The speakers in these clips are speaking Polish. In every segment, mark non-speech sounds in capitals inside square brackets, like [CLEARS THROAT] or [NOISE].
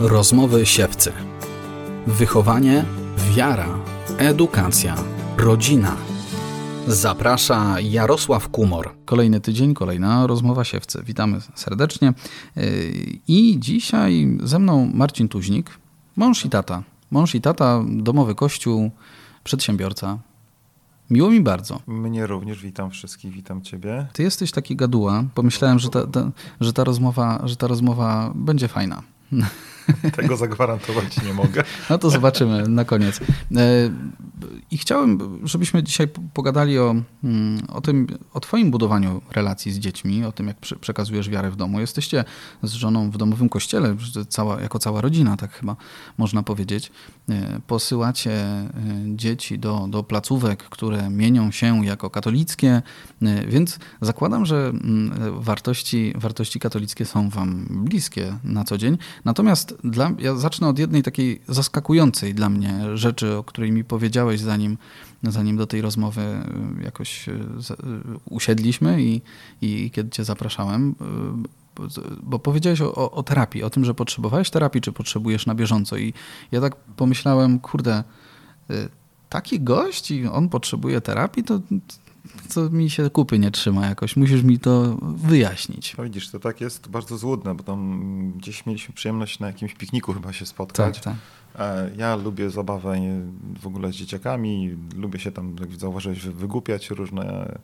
Rozmowy siewcy. Wychowanie, wiara, edukacja, rodzina. Zaprasza Jarosław Kumor. Kolejny tydzień, kolejna rozmowa siewcy. Witamy serdecznie. Yy, I dzisiaj ze mną Marcin Tuźnik, mąż i tata. Mąż i tata, domowy kościół, przedsiębiorca. Miło mi bardzo. Mnie również, witam wszystkich, witam ciebie. Ty jesteś taki gaduła. Pomyślałem, że ta, ta, że ta, rozmowa, że ta rozmowa będzie fajna. [LAUGHS] [LAUGHS] Tego zagwarantować nie mogę. No to zobaczymy na koniec. E, I chciałem, żebyśmy dzisiaj pogadali o, mm, o tym, o twoim budowaniu relacji z dziećmi, o tym, jak przekazujesz wiarę w domu. Jesteście z żoną w domowym kościele, cała, jako cała rodzina, tak chyba można powiedzieć. E, posyłacie e, dzieci do, do placówek, które mienią się jako katolickie, więc zakładam, że mm, wartości, wartości katolickie są wam bliskie na co dzień. Natomiast dla, ja zacznę od jednej takiej zaskakującej dla mnie rzeczy, o której mi powiedziałeś, zanim, zanim do tej rozmowy y, jakoś y, y, usiedliśmy i, i kiedy cię zapraszałem bo powiedziałeś o, o, o, terapii, o tym, że potrzebowałeś terapii, czy potrzebujesz na bieżąco. I ja tak pomyślałem, kurde, taki gość i on potrzebuje terapii, to co mi się kupy nie trzyma jakoś. Musisz mi to wyjaśnić. No widzisz, to tak jest bardzo złudne, bo tam gdzieś mieliśmy przyjemność na jakimś pikniku chyba się spotkać. Tak, tak. E, ja lubię zabawę w ogóle z dzieciakami, lubię się tam, jak zauważyłeś, wygłupiać różne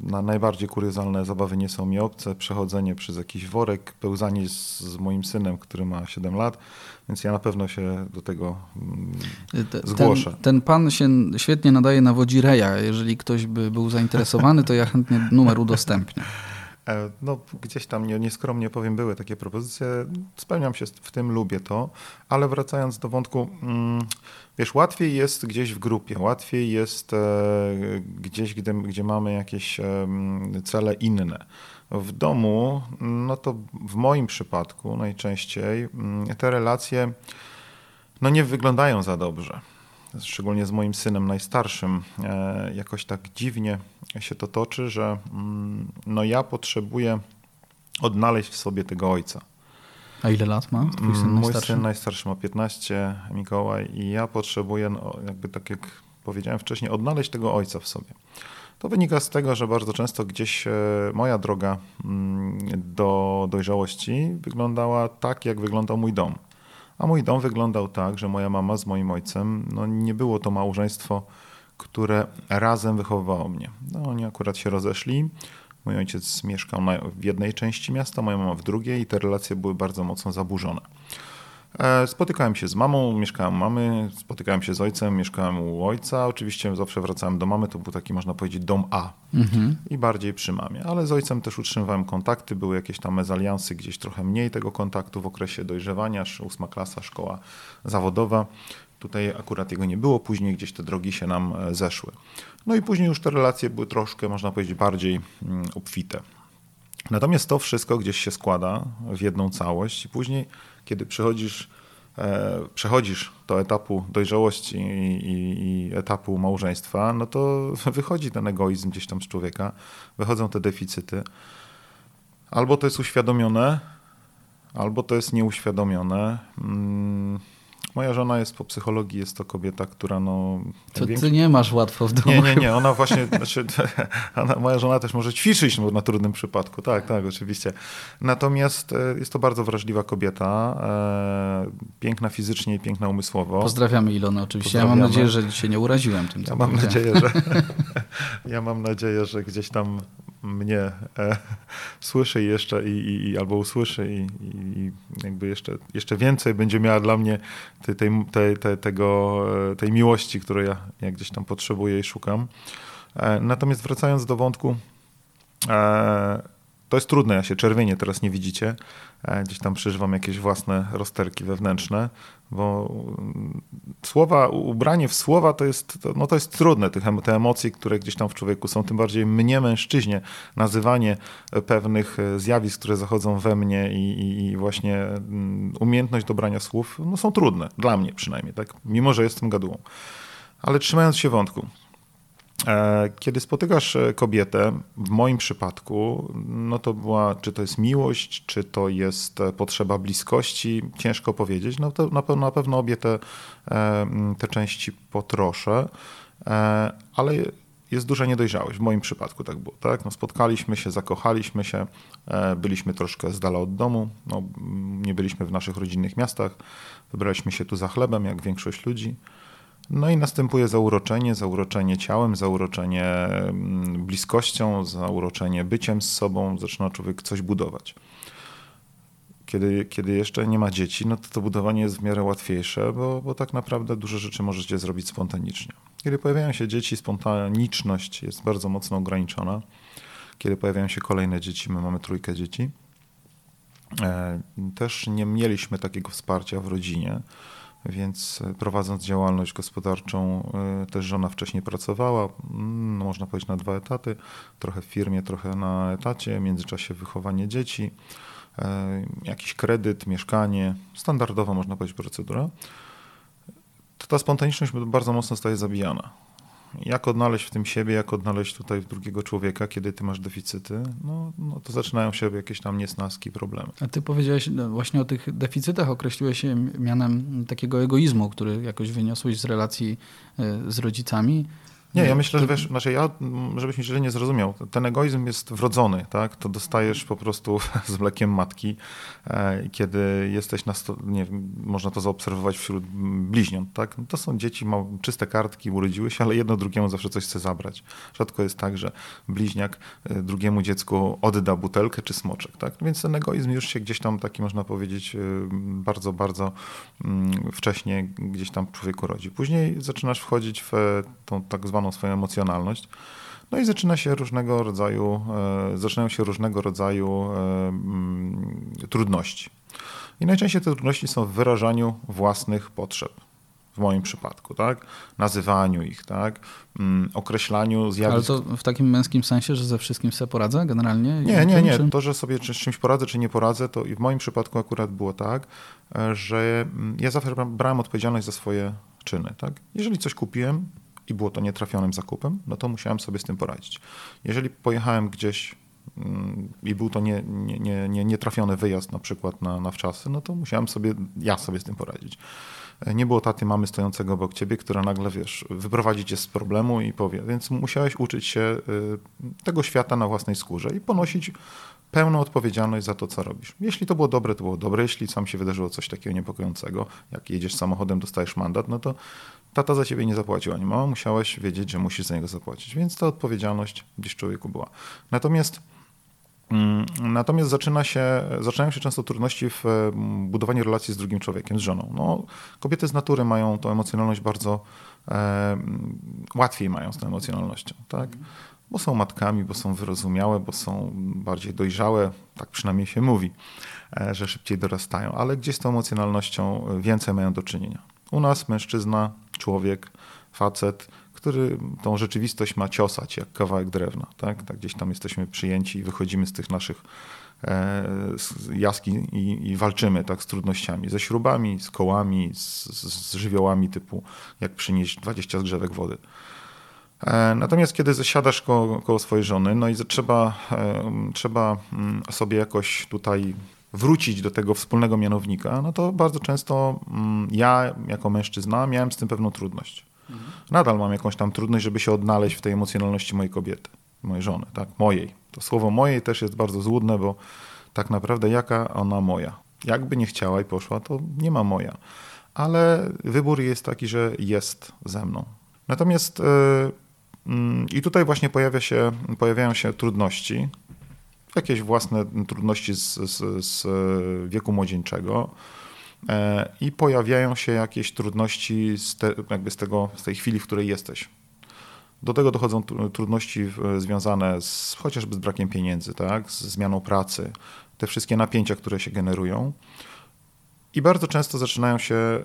na najbardziej kuriozalne zabawy nie są mi obce. Przechodzenie przez jakiś worek, pełzanie z, z moim synem, który ma 7 lat, więc ja na pewno się do tego mm, zgłoszę. Ten, ten, pan się świetnie nadaje na wodzireja. Jeżeli ktoś by był zainteresowany, to ja chętnie numer udostępnię. E, no, gdzieś tam nie, nieskromnie powiem, były takie propozycje. Spełniam się w tym, lubię to, ale wracając do wątku, mm, wiesz, łatwiej jest gdzieś w grupie, łatwiej jest e, gdzieś, gdzie, gdzie mamy jakieś e, cele inne. W domu, no to w moim przypadku najczęściej mm, te relacje no nie wyglądają za dobrze. Szczególnie z moim synem najstarszym. E, jakoś tak dziwnie się to toczy, że mm, no ja potrzebuję odnaleźć w sobie tego ojca. A ile lat ma twój syn mm, Mój syn najstarszy ma 15, Mikołaj, i ja potrzebuję, no, jakby tak jak powiedziałem wcześniej, odnaleźć tego ojca w sobie. To wynika z tego, że bardzo często gdzieś e, moja droga mm, do dojrzałości wyglądała tak, jak wyglądał mój dom. A mój dom wyglądał tak, że moja mama z moim ojcem, no nie było to małżeństwo, które razem wychowywało mnie. No, oni akurat się rozeszli. Mój ojciec mieszkał w jednej części miasta, moja mama w drugiej i te relacje były bardzo mocno zaburzone. E, spotykałem się z mamą, mieszkałem u mamy, spotykałem się z ojcem, mieszkałem u ojca. Oczywiście zawsze wracałem do mamy, to był taki, można powiedzieć, dom A mhm. i bardziej przy mamie. Ale z ojcem też utrzymywałem kontakty, były jakieś tam mezaliansy, gdzieś trochę mniej tego kontaktu w okresie dojrzewania, ósma klasa, szkoła zawodowa. Tutaj akurat jego nie było, później gdzieś te drogi się nam e, zeszły. No i później już te relacje były troszkę, można powiedzieć, bardziej mm, obfite. Natomiast to wszystko gdzieś się składa w jedną całość i później kiedy przychodzisz, e, przechodzisz do etapu dojrzałości i, i, i, etapu małżeństwa, no to [LAUGHS] wychodzi ten egoizm gdzieś tam z człowieka, wychodzą te deficyty. Albo to jest uświadomione, albo to jest nieuświadomione. Mm, Moja żona jest po psychologii, jest to kobieta, która no... To ty nie masz łatwo w domu. Nie, nie, nie, ona właśnie, znaczy, [LAUGHS] ona, moja żona też może ćwiczyć no, na trudnym przypadku, tak, tak, oczywiście. Natomiast e, jest to bardzo wrażliwa kobieta, e, piękna fizycznie i piękna umysłowo. Pozdrawiamy Ilona oczywiście. Ja mam nadzieję, że się nie uraziłem tym, ja mam nadzieję, że [LAUGHS] [LAUGHS] Ja mam nadzieję, że gdzieś tam mnie e, [LAUGHS] słyszy jeszcze i, i, albo usłyszy i, i, jakby jeszcze, jeszcze więcej będzie miała dla mnie tej, tej, tego, e, tej miłości, której ja, ja gdzieś tam potrzebuję i szukam. E, natomiast wracając do wątku, e, to jest trudne, ja się czerwienie teraz nie widzicie. E, gdzieś tam przeżywam jakieś własne rozterki wewnętrzne, bo mm, słowa, ubranie w słowa to jest, no to jest trudne, te emocje, które gdzieś tam w człowieku są, tym bardziej mnie, mężczyźnie, nazywanie pewnych e, zjawisk, które zachodzą we mnie i, i, i właśnie mm, umiejętność dobrania słów, no są trudne, dla mnie przynajmniej, tak? mimo że jestem gadułą. Ale trzymając się wątku, E, kiedy spotykasz e, kobietę, w moim przypadku, no to była, czy to jest miłość, czy to jest e, potrzeba bliskości, ciężko powiedzieć. No to na pewno, na pewno obie te, te części potroszę, ale jest duża niedojrzałość. W moim przypadku tak było. Tak? No spotkaliśmy się, zakochaliśmy się, byliśmy troszkę z dala od domu, no, nie byliśmy w naszych rodzinnych miastach, wybraliśmy się tu za chlebem, jak większość ludzi. No i następuje zauroczenie, zauroczenie ciałem, zauroczenie mm, bliskością, zauroczenie byciem z sobą, zaczyna człowiek coś budować. Kiedy, kiedy jeszcze nie ma dzieci, no to to budowanie jest w miarę łatwiejsze, bo, bo tak naprawdę dużo rzeczy możecie zrobić spontanicznie. Kiedy pojawiają się dzieci, spontaniczność jest bardzo mocno ograniczona. Kiedy pojawiają się kolejne dzieci, my mamy trójkę dzieci, e, też nie mieliśmy takiego wsparcia w rodzinie więc e, prowadząc działalność gospodarczą, e, też żona wcześniej pracowała, mm, no można powiedzieć na dwa etaty, trochę w firmie, trochę na etacie, w międzyczasie wychowanie dzieci, e, jakiś kredyt, mieszkanie, standardowa można powiedzieć procedura. To ta spontaniczność bardzo mocno staje zabijana jak odnaleźć w tym siebie, jak odnaleźć tutaj drugiego człowieka, kiedy ty masz deficyty, no, no to zaczynają się jakieś tam niesnaski, problemy. A ty powiedziałeś no, właśnie o tych deficytach, określiłeś je mianem takiego egoizmu, który jakoś wyniosłeś z relacji e, z rodzicami. Nie, ja myślę, że wiesz, znaczy ja, żebyś mi źle nie zrozumiał, ten egoizm jest wrodzony, tak? To dostajesz po prostu [LAUGHS] z mlekiem matki, e, kiedy jesteś na, sto, nie można to zaobserwować wśród bliźniąt, tak? No to są dzieci, ma czyste kartki, urodziły się, ale jedno drugiemu zawsze coś chce zabrać. Rzadko jest tak, że bliźniak e, drugiemu dziecku odda butelkę czy smoczek, tak? Więc ten egoizm już się gdzieś tam taki, można powiedzieć, e, bardzo, bardzo mm, wcześnie gdzieś tam człowieku rodzi. Później zaczynasz wchodzić w tą tak zwaną swoją emocjonalność. No i zaczyna się różnego rodzaju, e, zaczynają się różnego rodzaju e, mm, trudności. I najczęściej te trudności są w wyrażaniu własnych potrzeb. W moim przypadku, tak? Nazywaniu ich, tak? Mm, określaniu zjawisk. Ale to w takim męskim sensie, że ze wszystkim sobie poradzę generalnie? Nie, nie, nie. To, że sobie z czymś poradzę, czy nie poradzę, to i w moim przypadku akurat było tak, e, że mm, ja zawsze brałem odpowiedzialność za swoje czyny, tak? Jeżeli coś kupiłem, i było to nietrafionym zakupem, no to musiałem sobie z tym poradzić. Jeżeli pojechałem gdzieś mm, i był to nie, nie, nie, nietrafiony wyjazd na przykład na, na wczasy, no to musiałem sobie, ja sobie z tym poradzić. Nie było taty mamy stojącego obok ciebie, która nagle, wiesz, wyprowadzi cię z problemu i powie, więc musiałeś uczyć się y, tego świata na własnej skórze i ponosić pełną odpowiedzialność za to, co robisz. Jeśli to było dobre, to było dobre. Jeśli sam się wydarzyło coś takiego niepokojącego, jak jedziesz samochodem, dostajesz mandat, no to tata za ciebie nie zapłacił, ani mama, musiałeś wiedzieć, że musisz za niego zapłacić. Więc ta odpowiedzialność gdzieś człowieku była. Natomiast mm, Natomiast zaczyna się, zaczynają się często trudności w mm, budowaniu relacji z drugim człowiekiem, z żoną. No, kobiety z natury mają tą emocjonalność bardzo e, łatwiej mają z tą emocjonalnością. Tak? bo są matkami, bo są wyrozumiałe, bo są bardziej dojrzałe, tak przynajmniej się mówi, e, że szybciej dorastają, ale gdzieś z tą emocjonalnością więcej mają do czynienia. U nas mężczyzna, człowiek, facet, który tą rzeczywistość ma ciosać jak kawałek drewna. Tak? tak gdzieś tam jesteśmy przyjęci i wychodzimy z tych naszych e, jaskiń i, i, walczymy tak, z trudnościami, ze śrubami, z kołami, z, z żywiołami typu jak przynieść 20 zgrzewek wody. E, natomiast kiedy zasiadasz koło, koło swojej żony, no i trzeba, e, trzeba mm, sobie jakoś tutaj wrócić do tego wspólnego mianownika, no to bardzo często mm, ja jako mężczyzna miałem z tym pewną trudność. Mhm. Nadal mam jakąś tam trudność, żeby się odnaleźć w tej emocjonalności mojej kobiety, mojej żony, tak, mojej. To słowo mojej też jest bardzo złudne, bo tak naprawdę jaka ona moja. Jakby nie chciała i poszła, to nie ma moja. Ale wybór jest taki, że jest ze mną. Natomiast yy, I tutaj właśnie pojawia się, pojawiają się trudności, jakieś własne trudności z, z, z wieku młodzieńczego e, i pojawiają się jakieś trudności z, te, jakby z, tego, z tej chwili, w której jesteś. Do tego dochodzą trudności związane z, chociażby z brakiem pieniędzy, tak? z zmianą pracy, te wszystkie napięcia, które się generują. I bardzo często zaczynają się, e,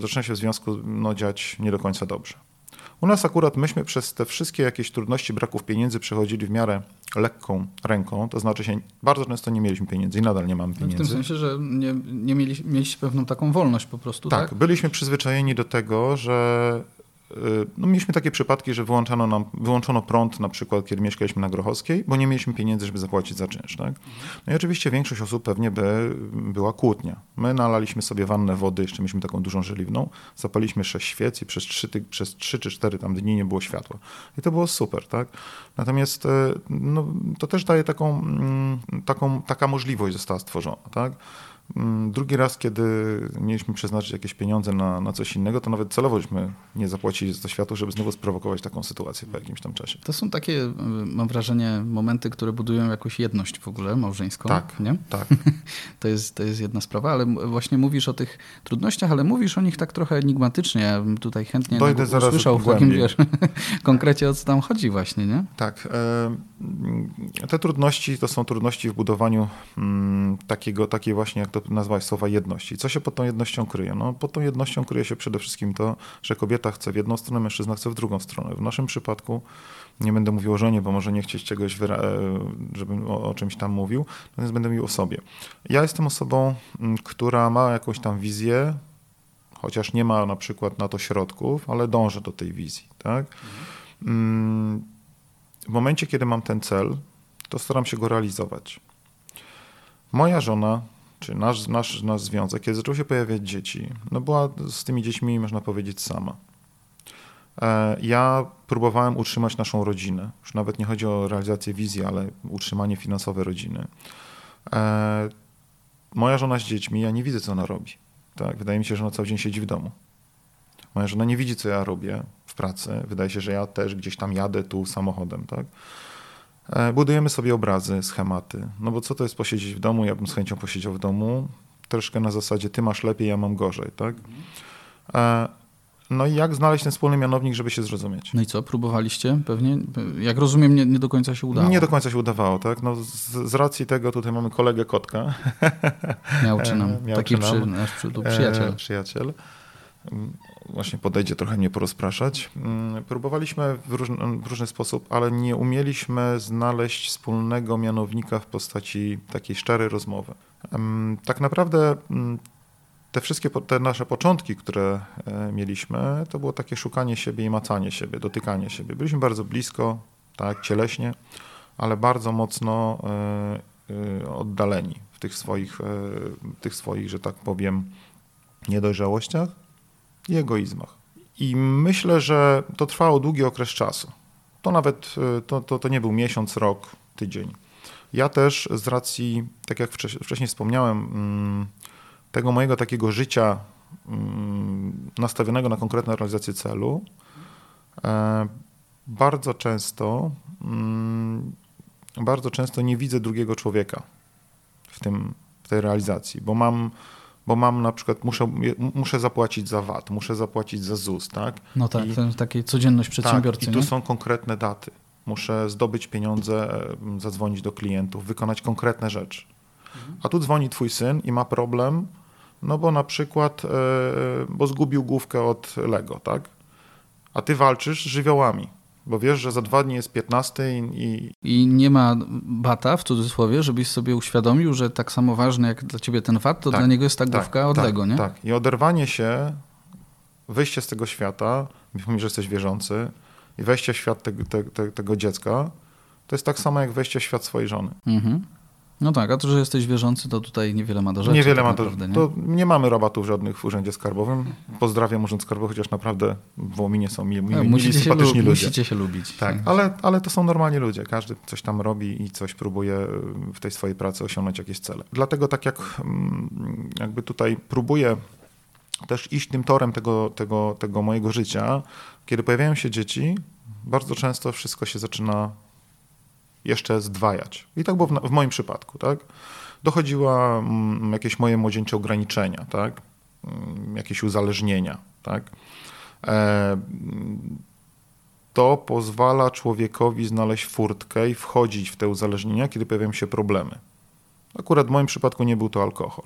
zaczyna się w związku no, dziać nie do końca dobrze. U nas akurat myśmy przez te wszystkie jakieś trudności braków pieniędzy przechodzili w miarę lekką ręką, to znaczy się bardzo często nie mieliśmy pieniędzy i nadal nie mamy pieniędzy. W tym sensie, że nie, nie mieli, mieliście pewną taką wolność po prostu, tak? Tak, byliśmy przyzwyczajeni do tego, że no mieliśmy takie przypadki, że wyłączano nam, wyłączono prąd na przykład, kiedy mieszkaliśmy na Grochowskiej, bo nie mieliśmy pieniędzy, żeby zapłacić za czynsz. Tak? No i oczywiście większość osób pewnie by była kłótnia. My nalaliśmy sobie wannę wody, jeszcze mieliśmy taką dużą żeliwną, zapaliśmy sześć świec i przez trzy, przez trzy czy cztery tam dni nie było światła. I to było super. Tak? Natomiast no, to też daje taką, mm, taką, taka możliwość została stworzona. Tak? Mm, drugi raz, kiedy mieliśmy przeznaczyć jakieś pieniądze na, na coś innego, to nawet celowośmy nie zapłacili za to światło, żeby znowu sprowokować taką sytuację po jakimś tam czasie. To są takie, y, mam wrażenie, momenty, które budują jakąś jedność w ogóle małżeńską. Tak, nie? tak. [LAUGHS] to, jest, to jest jedna sprawa, ale właśnie mówisz o tych trudnościach, ale mówisz o nich tak trochę enigmatycznie. Ja bym tutaj chętnie Dojdę zaraz usłyszał w takim wiesz, [LAUGHS] konkrecie o co tam chodzi właśnie, nie? Tak. E, te trudności to są trudności w budowaniu mm, takiego, takiej właśnie, to nazwać słowa jedności. Co się pod tą jednością kryje? No, pod tą jednością kryje się przede wszystkim to, że kobieta chce w jedną stronę, mężczyzna chce w drugą stronę. W naszym przypadku, nie będę mówił o żonie, bo może nie chcieć czegoś, e, żebym o, o czymś tam mówił, natomiast będę mówił o sobie. Ja jestem osobą, która ma jakąś tam wizję, chociaż nie ma na przykład na to środków, ale dążę do tej wizji. Tak? Mhm. W momencie, kiedy mam ten cel, to staram się go realizować. Moja żona czy nasz, nasz, nasz związek, kiedy zaczęły się pojawiać dzieci, no była z tymi dziećmi, można powiedzieć, sama. E, ja próbowałem utrzymać naszą rodzinę. Już nawet nie chodzi o realizację wizji, ale utrzymanie finansowe rodziny. E, moja żona z dziećmi, ja nie widzę, co ona robi. Tak? Wydaje mi się, że ona cały dzień siedzi w domu. Moja żona nie widzi, co ja robię w pracy. Wydaje się, że ja też gdzieś tam jadę tu samochodem. Tak? E, budujemy sobie obrazy, schematy. No bo co to jest posiedzieć w domu? Ja bym z chęcią posiedział w domu. Troszkę na zasadzie ty masz lepiej, ja mam gorzej, tak? E, no i jak znaleźć ten wspólny mianownik, żeby się zrozumieć? No i co, próbowaliście pewnie? Jak rozumiem, nie, nie do końca się udało. Nie do końca się udawało, tak? No z, z racji tego tutaj mamy kolegę Kotka. Miałczy nam, [LAUGHS] Miał taki nam, przy, nasz przy, przyjaciel. E, przyjaciel właśnie podejdzie trochę mnie porozpraszać. Mm, próbowaliśmy w różny, w różny, sposób, ale nie umieliśmy znaleźć wspólnego mianownika w postaci takiej szczerej rozmowy. Tak naprawdę mm, te wszystkie te nasze początki, które e, mieliśmy, to było takie szukanie siebie i macanie siebie, dotykanie siebie. Byliśmy bardzo blisko, tak, cieleśnie, ale bardzo mocno e, e, oddaleni w tych swoich, tych swoich, że tak powiem, niedojrzałościach i egoizmach. I myślę, że to trwało długi okres czasu. To nawet e, to, to, to nie był miesiąc, rok, tydzień. Ja też z racji, tak jak wcześniej wspomniałem, mm, tego mojego takiego życia mm, nastawionego na konkretną realizację celu, e, bardzo często, mm, bardzo często nie widzę drugiego człowieka w, tym, w tej realizacji, bo mam bo mam na przykład, muszę, muszę zapłacić za VAT, muszę zapłacić za ZUS, tak? No tak, I, to jest taka codzienność przedsiębiorcy. Tak, I tu nie? są konkretne daty. Muszę zdobyć pieniądze, zadzwonić do klientów, wykonać konkretne rzeczy. A tu dzwoni twój syn i ma problem, no bo na przykład, e, bo zgubił główkę od Lego, tak? A ty walczysz z żywiołami. Bo wiesz, że za dwa dni jest 15 i... I nie ma bata, w cudzysłowie, żebyś sobie uświadomił, że tak samo ważny jak dla ciebie ten VAT, to tak, dla niego jest ta tak, główka od tak, Lego, nie? Tak, i oderwanie się, wyjście z tego świata, mimo że jesteś wierzący, i wejście w świat te, te, te, tego dziecka, to jest tak samo jak wejście w świat swojej żony. Mhm. No tak, a to, że jesteś wierzący, to tutaj niewiele ma do rzeczy. Niewiele tak ma do rzeczy. Nie? nie mamy rabatów żadnych w Urzędzie Skarbowym. Pozdrawiam Urząd Skarbowy, chociaż naprawdę w Wołominie są mili, mili, mili sympatyczni ludzie. Musicie się lubić. Tak, ale, ale to są normalni ludzie. Każdy coś tam robi i coś próbuje w tej swojej pracy osiągnąć jakieś cele. Dlatego tak jak mm, jakby tutaj próbuję też iść tym torem tego, tego, tego mojego życia, kiedy pojawiają się dzieci, bardzo często wszystko się zaczyna jeszcze zdwajać. I tak było w, w moim przypadku, tak? Dochodziła mm, jakieś moje młodzieńcze ograniczenia, tak? Mm, jakieś uzależnienia, tak? E, to pozwala człowiekowi znaleźć furtkę i wchodzić w te uzależnienia, kiedy pojawiają się problemy. Akurat w moim przypadku nie był to alkohol,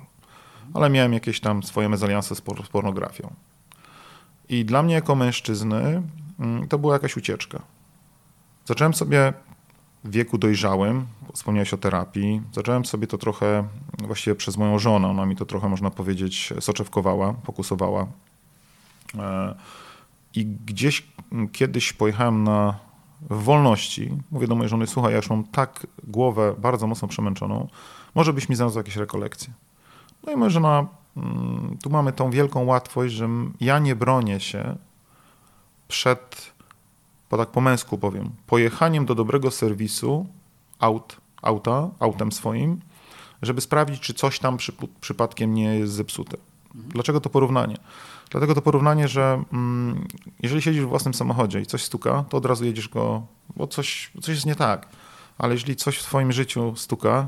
ale miałem jakieś tam swoje mezalianse z pornografią. I dla mnie jako mężczyzny mm, to była jakaś ucieczka. Zacząłem sobie wieku dojrzałym, wspomniałeś o terapii, zacząłem sobie to trochę, właściwie przez moją żonę, ona mi to trochę, można powiedzieć, soczewkowała, fokusowała. E, I gdzieś kiedyś pojechałem na wolności. Mówię do mojej żony, słuchaj, ja już mam tak głowę bardzo mocno przemęczoną, może byś mi znalazł jakieś rekolekcje. No i moja żona, mm, tu mamy tą wielką łatwość, że ja nie bronię się przed, bo tak po męsku powiem, pojechaniem do dobrego serwisu aut, auta, autem swoim, żeby sprawdzić, czy coś tam przy, przypadkiem nie jest zepsute. Dlaczego to porównanie? Dlatego to porównanie, że mm, jeżeli siedzisz w własnym samochodzie i coś stuka, to od razu jedziesz go, bo coś, coś jest nie tak. Ale jeżeli coś w twoim życiu stuka,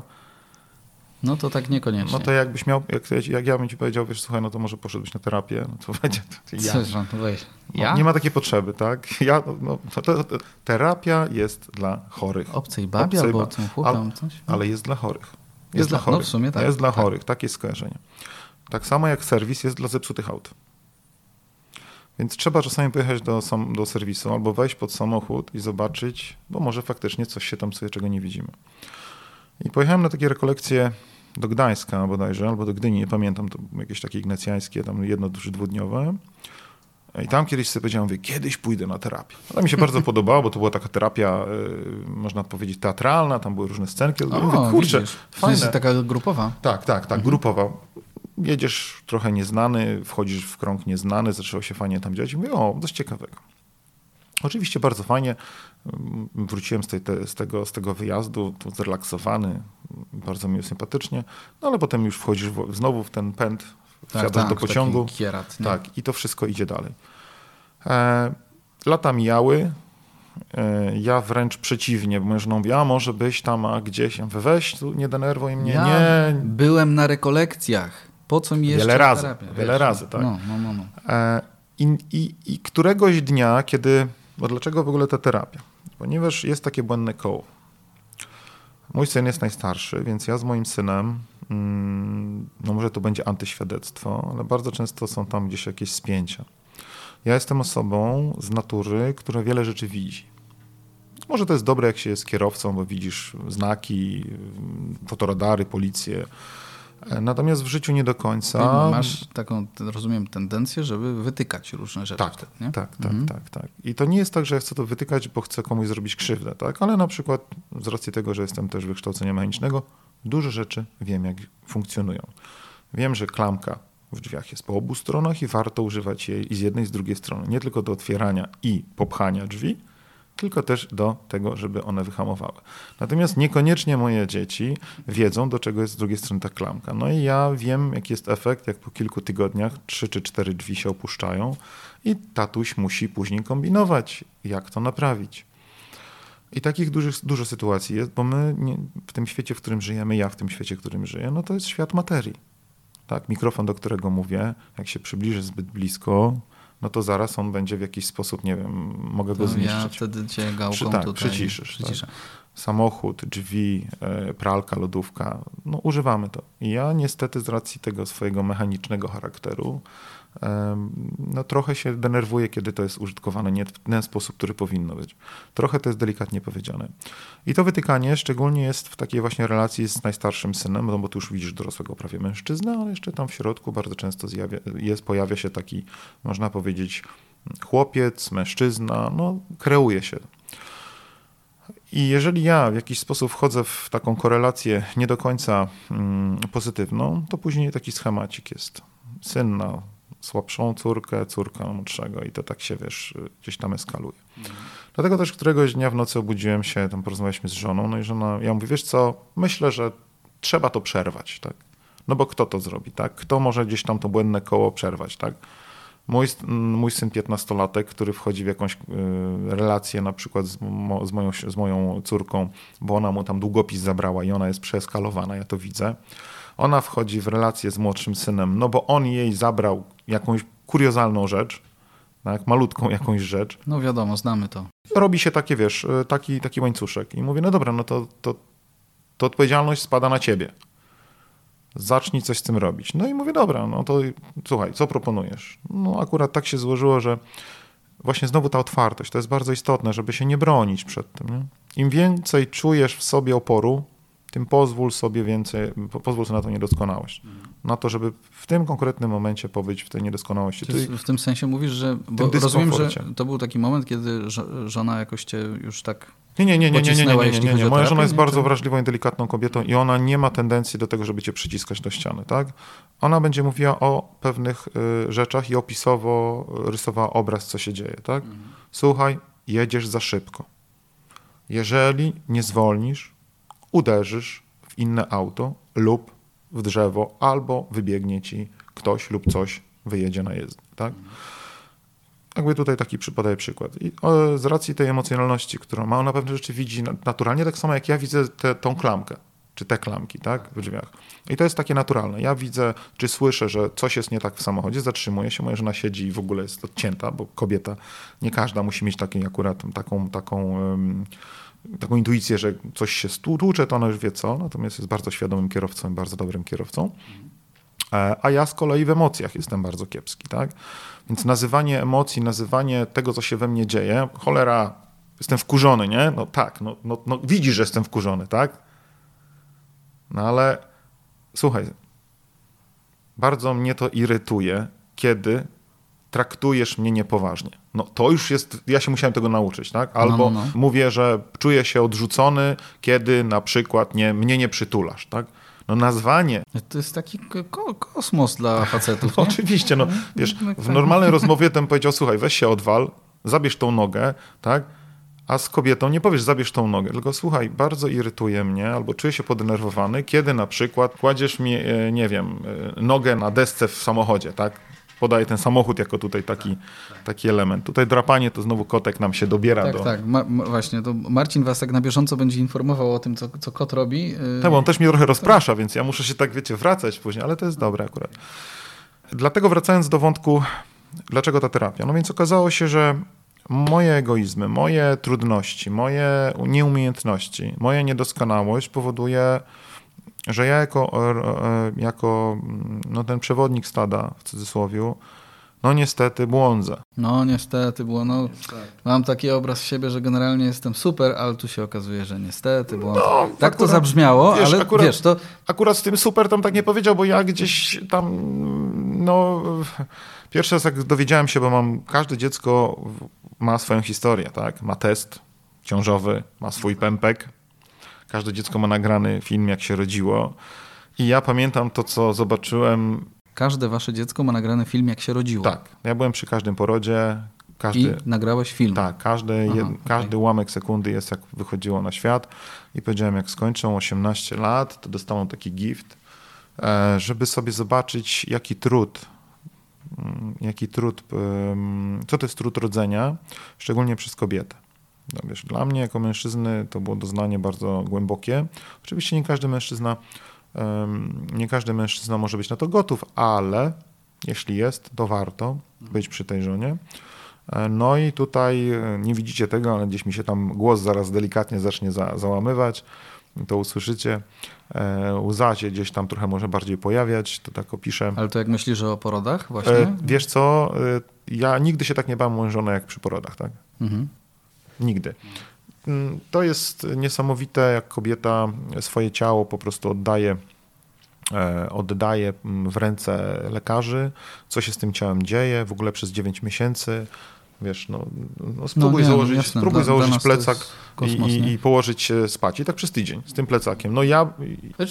no to tak niekoniecznie. No to jakbyś miał, jak, jak ja bym ci powiedział, wiesz, słuchaj, no to może poszedłbyś na terapię, no to [LAUGHS] będzie to ja. Coś, no weź. Ja? No, nie ma takiej potrzeby, tak? [LAUGHS] Ja, no, to, to, to, terapia jest dla chorych. Obcej babie Obcej albo ba ale, coś? No. Ale jest dla chorych. Jest, jest dla, dla chorych. No w sumie tak. Jest dla tak. chorych, takie skojarzenie. Tak samo jak serwis jest dla zepsutych aut. Więc trzeba czasami pojechać do, do serwisu albo wejść pod samochód i zobaczyć, bo może faktycznie coś się tam sobie, czego nie widzimy. I pojechałem na takie rekolekcje do Gdańska bodajże, albo do Gdyni, nie pamiętam, to jakieś takie ignacjańskie, tam jedno czy dwudniowe. I tam kiedyś sobie powiedziałem, mówię, kiedyś pójdę na terapię. To mi się bardzo [LAUGHS] podobało, bo to była taka terapia, y, można powiedzieć, teatralna, tam były różne scenki. O, mówię, kurczę, widzisz. fajne. taka grupowa. Tak, tak, tak, mhm. grupowa jedziesz trochę nieznany, wchodzisz w krąg nieznany, zaczęło się fajnie tam dziać i mówię, o, dość ciekawego. Oczywiście bardzo fajnie. Wróciłem z, tej, te, z, tego, z tego wyjazdu, zrelaksowany, bardzo mi sympatycznie, no ale potem już wchodzisz w, znowu w ten pęd, tak, wsiadasz tak, do pociągu. Kierat, tak, i to wszystko idzie dalej. E, lata mijały, e, ja wręcz przeciwnie, bo mężną mówi, a może byś tam, a gdzieś, weź tu, nie denerwuj mnie, ja nie. byłem na rekolekcjach po co mi jeszcze Wiele razy, terapia, wiele razy, tak. No, no, no, no. E, i, i, I któregoś dnia, kiedy, bo dlaczego w ogóle ta terapia? Ponieważ jest takie błędne koło. Mój syn jest najstarszy, więc ja z moim synem, mm, no może to będzie antyświadectwo, ale bardzo często są tam gdzieś jakieś spięcia. Ja jestem osobą z natury, która wiele rzeczy widzi. Może to jest dobre, jak się jest kierowcą, bo widzisz znaki, fotoradary, policję, Natomiast w życiu nie do końca. Masz taką, rozumiem, tendencję, żeby wytykać różne rzeczy tak, wtedy, nie? Tak, tak, mhm. tak, tak. I to nie jest tak, że ja chcę to wytykać, bo chcę komuś zrobić krzywdę, tak? Ale na przykład z racji tego, że jestem też wykształcenia mechanicznego, dużo rzeczy wiem, jak funkcjonują. Wiem, że klamka w drzwiach jest po obu stronach i warto używać jej i z jednej, i z drugiej strony. Nie tylko do otwierania i popchania drzwi, tylko też do tego, żeby one wyhamowały. Natomiast niekoniecznie moje dzieci wiedzą, do czego jest z drugiej strony ta klamka. No i ja wiem, jaki jest efekt, jak po kilku tygodniach trzy czy cztery drzwi się opuszczają i tatuś musi później kombinować, jak to naprawić. I takich dużo sytuacji jest, bo my nie, w tym świecie, w którym żyjemy, ja w tym świecie, w którym żyję, no to jest świat materii. Tak, mikrofon, do którego mówię, jak się przybliży zbyt blisko, no to zaraz on będzie w jakiś sposób, nie wiem, mogę go zniszczyć. Ja wtedy cię gałką Przy, tak, tutaj przyciszysz. przyciszę. Tak. Samochód, drzwi, e, pralka, lodówka, no używamy to. I ja niestety z racji tego swojego mechanicznego charakteru no trochę się denerwuję, kiedy to jest użytkowane nie w ten sposób, który powinno być. Trochę to jest delikatnie powiedziane. I to wytykanie szczególnie jest w takiej właśnie relacji z najstarszym synem, no bo tu już widzisz dorosłego prawie mężczyznę, ale jeszcze tam w środku bardzo często zjawia, jest, pojawia się taki, można powiedzieć, chłopiec, mężczyzna, no kreuje się. I jeżeli ja w jakiś sposób wchodzę w taką korelację nie do końca mm, pozytywną, to później taki schemacik jest. Syn na słabszą córkę, córka młodszego i to tak się, wiesz, gdzieś tam eskaluje. Mhm. Dlatego też któregoś dnia w nocy obudziłem się, tam porozmawialiśmy z żoną, no i żona, ja mówię, wiesz co, myślę, że trzeba to przerwać, tak? No bo kto to zrobi, tak? Kto może gdzieś tam to błędne koło przerwać, tak? Mój, mój syn 15-latek, który wchodzi w jakąś y, relację na przykład z, mo, z, moją, z moją córką, bo ona mu tam długopis zabrała i ona jest przeeskalowana, ja to widzę. Ona wchodzi w relację z młodszym synem, no bo on jej zabrał jakąś kuriozalną rzecz, tak, malutką jakąś rzecz. No wiadomo, znamy to. Robi się takie, wiesz, y, taki, taki łańcuszek i mówię, no dobra, no to, to, to odpowiedzialność spada na ciebie. Zacznij coś z tym robić. No i mówię, dobra, no to słuchaj, co proponujesz? No akurat tak się złożyło, że właśnie znowu ta otwartość, to jest bardzo istotne, żeby się nie bronić przed tym. Nie? Im więcej czujesz w sobie oporu, tym pozwól sobie więcej, pozwól sobie na tą niedoskonałość. Na to, żeby w tym konkretnym momencie pobyć w tej niedoskonałości. Ty w tym sensie mówisz, że bo rozumiem, że to był taki moment, kiedy żona jakoś cię już tak nie, nie, nie, nie, nie, nie, nie, nie, nie, nie. Moja żona jest bardzo wrażliwą i delikatną kobietą i ona nie ma tendencji do tego, żeby cię przyciskać do ściany, tak? Ona będzie mówiła o pewnych y, rzeczach i opisowo rysowała obraz, co się dzieje, tak? Słuchaj, jedziesz za szybko. Jeżeli nie zwolnisz, uderzysz w inne auto lub w drzewo, albo wybiegnie ci ktoś lub coś, wyjedzie na jezdnię, tak? Jakby tutaj taki podaję przykład. I z racji tej emocjonalności, którą ma, ona pewne rzeczy widzi naturalnie, tak samo jak ja widzę te, tą klamkę, czy te klamki, tak, w drzwiach. I to jest takie naturalne. Ja widzę, czy słyszę, że coś jest nie tak w samochodzie, zatrzymuję się, moja żona siedzi i w ogóle jest odcięta, bo kobieta, nie każda musi mieć taki akurat taką, taką, um, taką intuicję, że coś się stłucze, to ona już wie co, natomiast jest bardzo świadomym kierowcą bardzo dobrym kierowcą. E, a ja z kolei w emocjach jestem bardzo kiepski, tak? Więc nazywanie emocji, nazywanie tego, co się we mnie dzieje, cholera, jestem wkurzony, nie? No tak, no, no, no widzisz, że jestem wkurzony, tak? No ale słuchaj, bardzo mnie to irytuje, kiedy traktujesz mnie niepoważnie. No to już jest, ja się musiałem tego nauczyć, tak? No, Albo no, no, no. mówię, że czuję się odrzucony, kiedy na przykład nie, mnie nie przytulasz, tak? No nazwanie. To jest taki ko kosmos dla facetów. No, oczywiście, no wiesz, w normalnej rozmowie ten powiedział, słuchaj, weź się odwal, zabierz tą nogę, tak? A z kobietą nie powiesz, zabierz tą nogę, tylko słuchaj, bardzo irytuje mnie, albo czuję się podenerwowany, kiedy na przykład kładziesz mi, e, nie wiem, e, nogę na desce w samochodzie, tak? Podaje ten samochód jako tutaj taki, taki element. Tutaj drapanie to znowu kotek nam się dobiera tak, do... Tak, ma, właśnie. To Marcin was tak na bieżąco będzie informował o tym, co, co kot robi. Y, tak, bo on też mnie trochę rozprasza, więc ja muszę się tak, wiecie, wracać później, ale to jest dobre akurat. Dlatego wracając do wątku, dlaczego ta terapia? No więc okazało się, że moje egoizmy, moje trudności, moje nieumiejętności, moja niedoskonałość powoduje że ja jako, e, jako no, ten przewodnik stada w cudzysłowie, no niestety błądzę. No niestety, było, no, mam taki obraz siebie, że generalnie jestem super, ale tu się okazuje, że niestety błądzę. No, tak akurat, to zabrzmiało, wiesz, ale akurat, wiesz, to... Akurat z tym super tam tak nie powiedział, bo ja gdzieś tam, no... Pierwszy raz jak dowiedziałem się, bo mam, każde dziecko ma swoją historię, tak? Ma test ciążowy, ma swój pępek, Każde dziecko ma nagrany film, jak się rodziło. I ja pamiętam to, co zobaczyłem. Każde wasze dziecko ma nagrany film, jak się rodziło. Tak. Ja byłem przy każdym porodzie. Każdy, I nagrałeś film. Tak, każdy, Aha, jed, okay. każdy ułamek sekundy jest, jak wychodziło na świat. I powiedziałem, jak skończą 18 lat, to dostaną taki gift, e, żeby sobie zobaczyć, jaki trud, mm, jaki trud, co to jest trud rodzenia, szczególnie przez kobietę. No wiesz, dla mnie jako mężczyzny to było doznanie bardzo głębokie. Oczywiście nie każdy mężczyzna nie każdy mężczyzna może być na to gotów, ale jeśli jest, to warto być przy tej żonie. E, no i tutaj e, nie widzicie tego, ale gdzieś mi się tam głos zaraz delikatnie zacznie za, załamywać. To usłyszycie. E, łza się gdzieś tam trochę może bardziej pojawiać, to tak opiszę. Ale to jak myślisz o porodach właśnie? Wiesz co, ja nigdy się tak nie bałem mojej żony jak przy porodach, tak? Mhm. Nigdy. Mm, to jest niesamowite, jak kobieta swoje ciało po prostu oddaje e, oddaje mm, w ręce lekarzy, co się z tym ciałem dzieje, w ogóle przez 9 miesięcy, Wiesz, no, no spróbuj no, nie, założyć, jasne, spróbuj dla, założyć dla plecak kosmos, i, i, położyć się spać. I tak przez tydzień z tym plecakiem. No ja...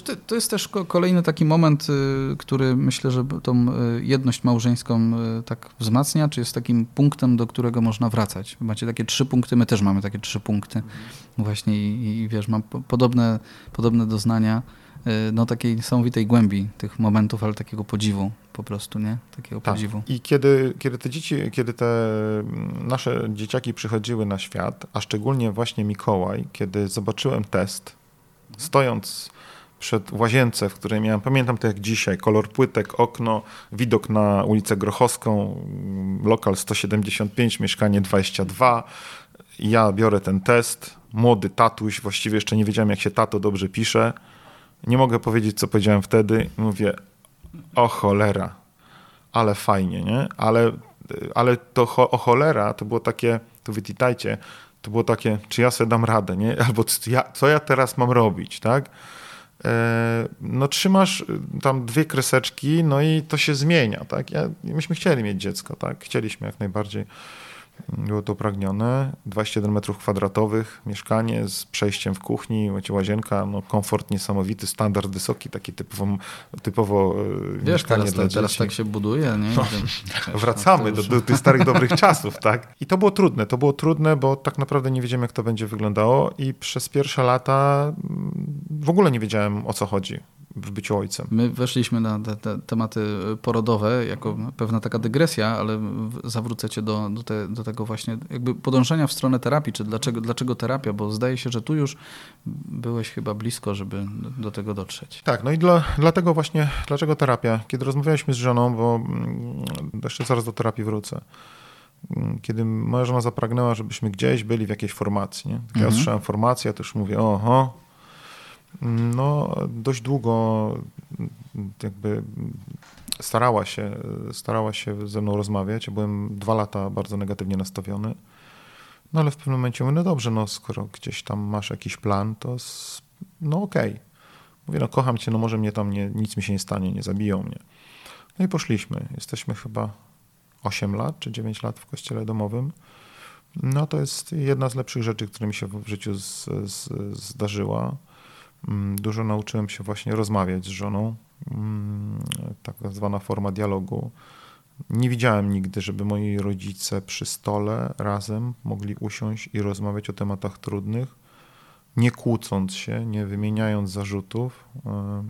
To, to jest też kolejny taki moment, y, który myślę, że tą y, jedność małżeńską y, tak wzmacnia, czy jest takim punktem, do którego można wracać. Macie takie trzy punkty, my też mamy takie trzy punkty. Mhm. Właśnie i, i wiesz, mam podobne, podobne doznania. Y, no, takiej niesamowitej głębi tych momentów, ale takiego podziwu po prostu, nie? Takiego tak. podziwu. I kiedy, kiedy te dzieci, kiedy te nasze dzieciaki przychodziły na świat, a szczególnie właśnie Mikołaj, kiedy zobaczyłem test, stojąc przed łazience, w której miałem, pamiętam to jak dzisiaj, kolor płytek, okno, widok na ulicę Grochowską, lokal 175, mieszkanie 22. Ja biorę ten test, młody tatuś, właściwie jeszcze nie wiedziałem jak się tato dobrze pisze, nie mogę powiedzieć, co powiedziałem wtedy. Mówię, o cholera, ale fajnie, nie? Ale, ale to o cholera to było takie, to wytitajcie, to było takie, czy ja sobie dam radę, nie? [LAUGHS] Albo co ja, co ja teraz mam robić, tak? e, no trzymasz tam dwie kreseczki, no i to się zmienia, tak? Ja, myśmy chcieli mieć dziecko, tak? Chcieliśmy jak najbardziej. Było to pragnione. 21 metrów kwadratowych, mieszkanie z przejściem w kuchni, łazienka, no komfort niesamowity, standard wysoki, taki typowo, typowo e, Wiesz, mieszkanie teraz, dla teraz dzieci. tak się buduje, nie? No, [LAUGHS] wracamy do, do tych starych, dobrych czasów, tak? I to było trudne, to było trudne, bo tak naprawdę nie wiedziałem, jak to będzie wyglądało i przez pierwsze lata mm, w ogóle nie wiedziałem, o co chodzi w byciu ojcem. My weszliśmy na te, te tematy porodowe jako pewna taka dygresja, ale zawrócę cię do, do, te, do tego właśnie jakby podążenia w stronę terapii, czy dlaczego, dlaczego terapia, bo zdaje się, że tu już byłeś chyba blisko, żeby do tego dotrzeć. Tak, no i dla, dlatego właśnie, dlaczego terapia? Kiedy rozmawialiśmy z żoną, bo mm, jeszcze zaraz do terapii wrócę, mm, kiedy moja żona zapragnęła, żebyśmy gdzieś byli w jakiejś formacji, nie? Ja mhm. słyszałem formację, to już mówię, oho, no, dość długo jakby starała się, starała się ze mną rozmawiać. Byłem dwa lata bardzo negatywnie nastawiony. No ale w pewnym momencie mówię, no dobrze, no skoro gdzieś tam masz jakiś plan, to no okej. Okay. Mówię, no kocham cię, no może mnie tam nie, nic mi się nie stanie, nie zabiją mnie. No i poszliśmy. Jesteśmy chyba 8 lat czy 9 lat w kościele domowym. No to jest jedna z lepszych rzeczy, które mi się w życiu z, z, zdarzyła. Mm, dużo nauczyłem się właśnie rozmawiać z żoną, mm, tak zwana forma dialogu. Nie widziałem nigdy, żeby moi rodzice przy stole razem mogli usiąść i rozmawiać o tematach trudnych, nie kłócąc się, nie wymieniając zarzutów. E,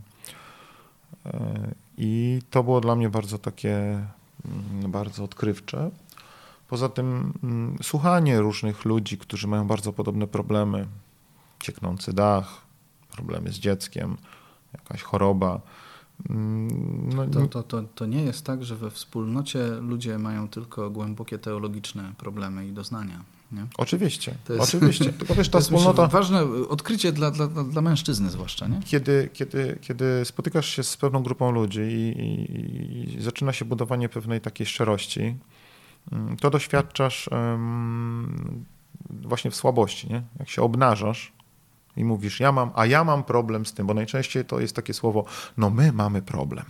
e, I to było dla mnie bardzo takie, mm, bardzo odkrywcze. Poza tym słuchanie różnych ludzi, którzy mają bardzo podobne problemy, cieknący dach, problemy z dzieckiem, jakaś choroba. Mm, no, to, to, to, to nie jest tak, że we wspólnocie ludzie mają tylko głębokie teologiczne problemy i doznania. Nie? Oczywiście, to jest, oczywiście. [LAUGHS] Tylko wiesz, ta to wspólnota... ważne odkrycie dla, dla, dla mężczyzny zwłaszcza. Nie? Kiedy, kiedy, kiedy spotykasz się z pewną grupą ludzi i, i, i zaczyna się budowanie pewnej takiej szczerości, mm, to doświadczasz um, właśnie w słabości. Nie? Jak się obnażasz, i mówisz, ja mam, a ja mam problem z tym, bo najczęściej to jest takie słowo, no my mamy problem.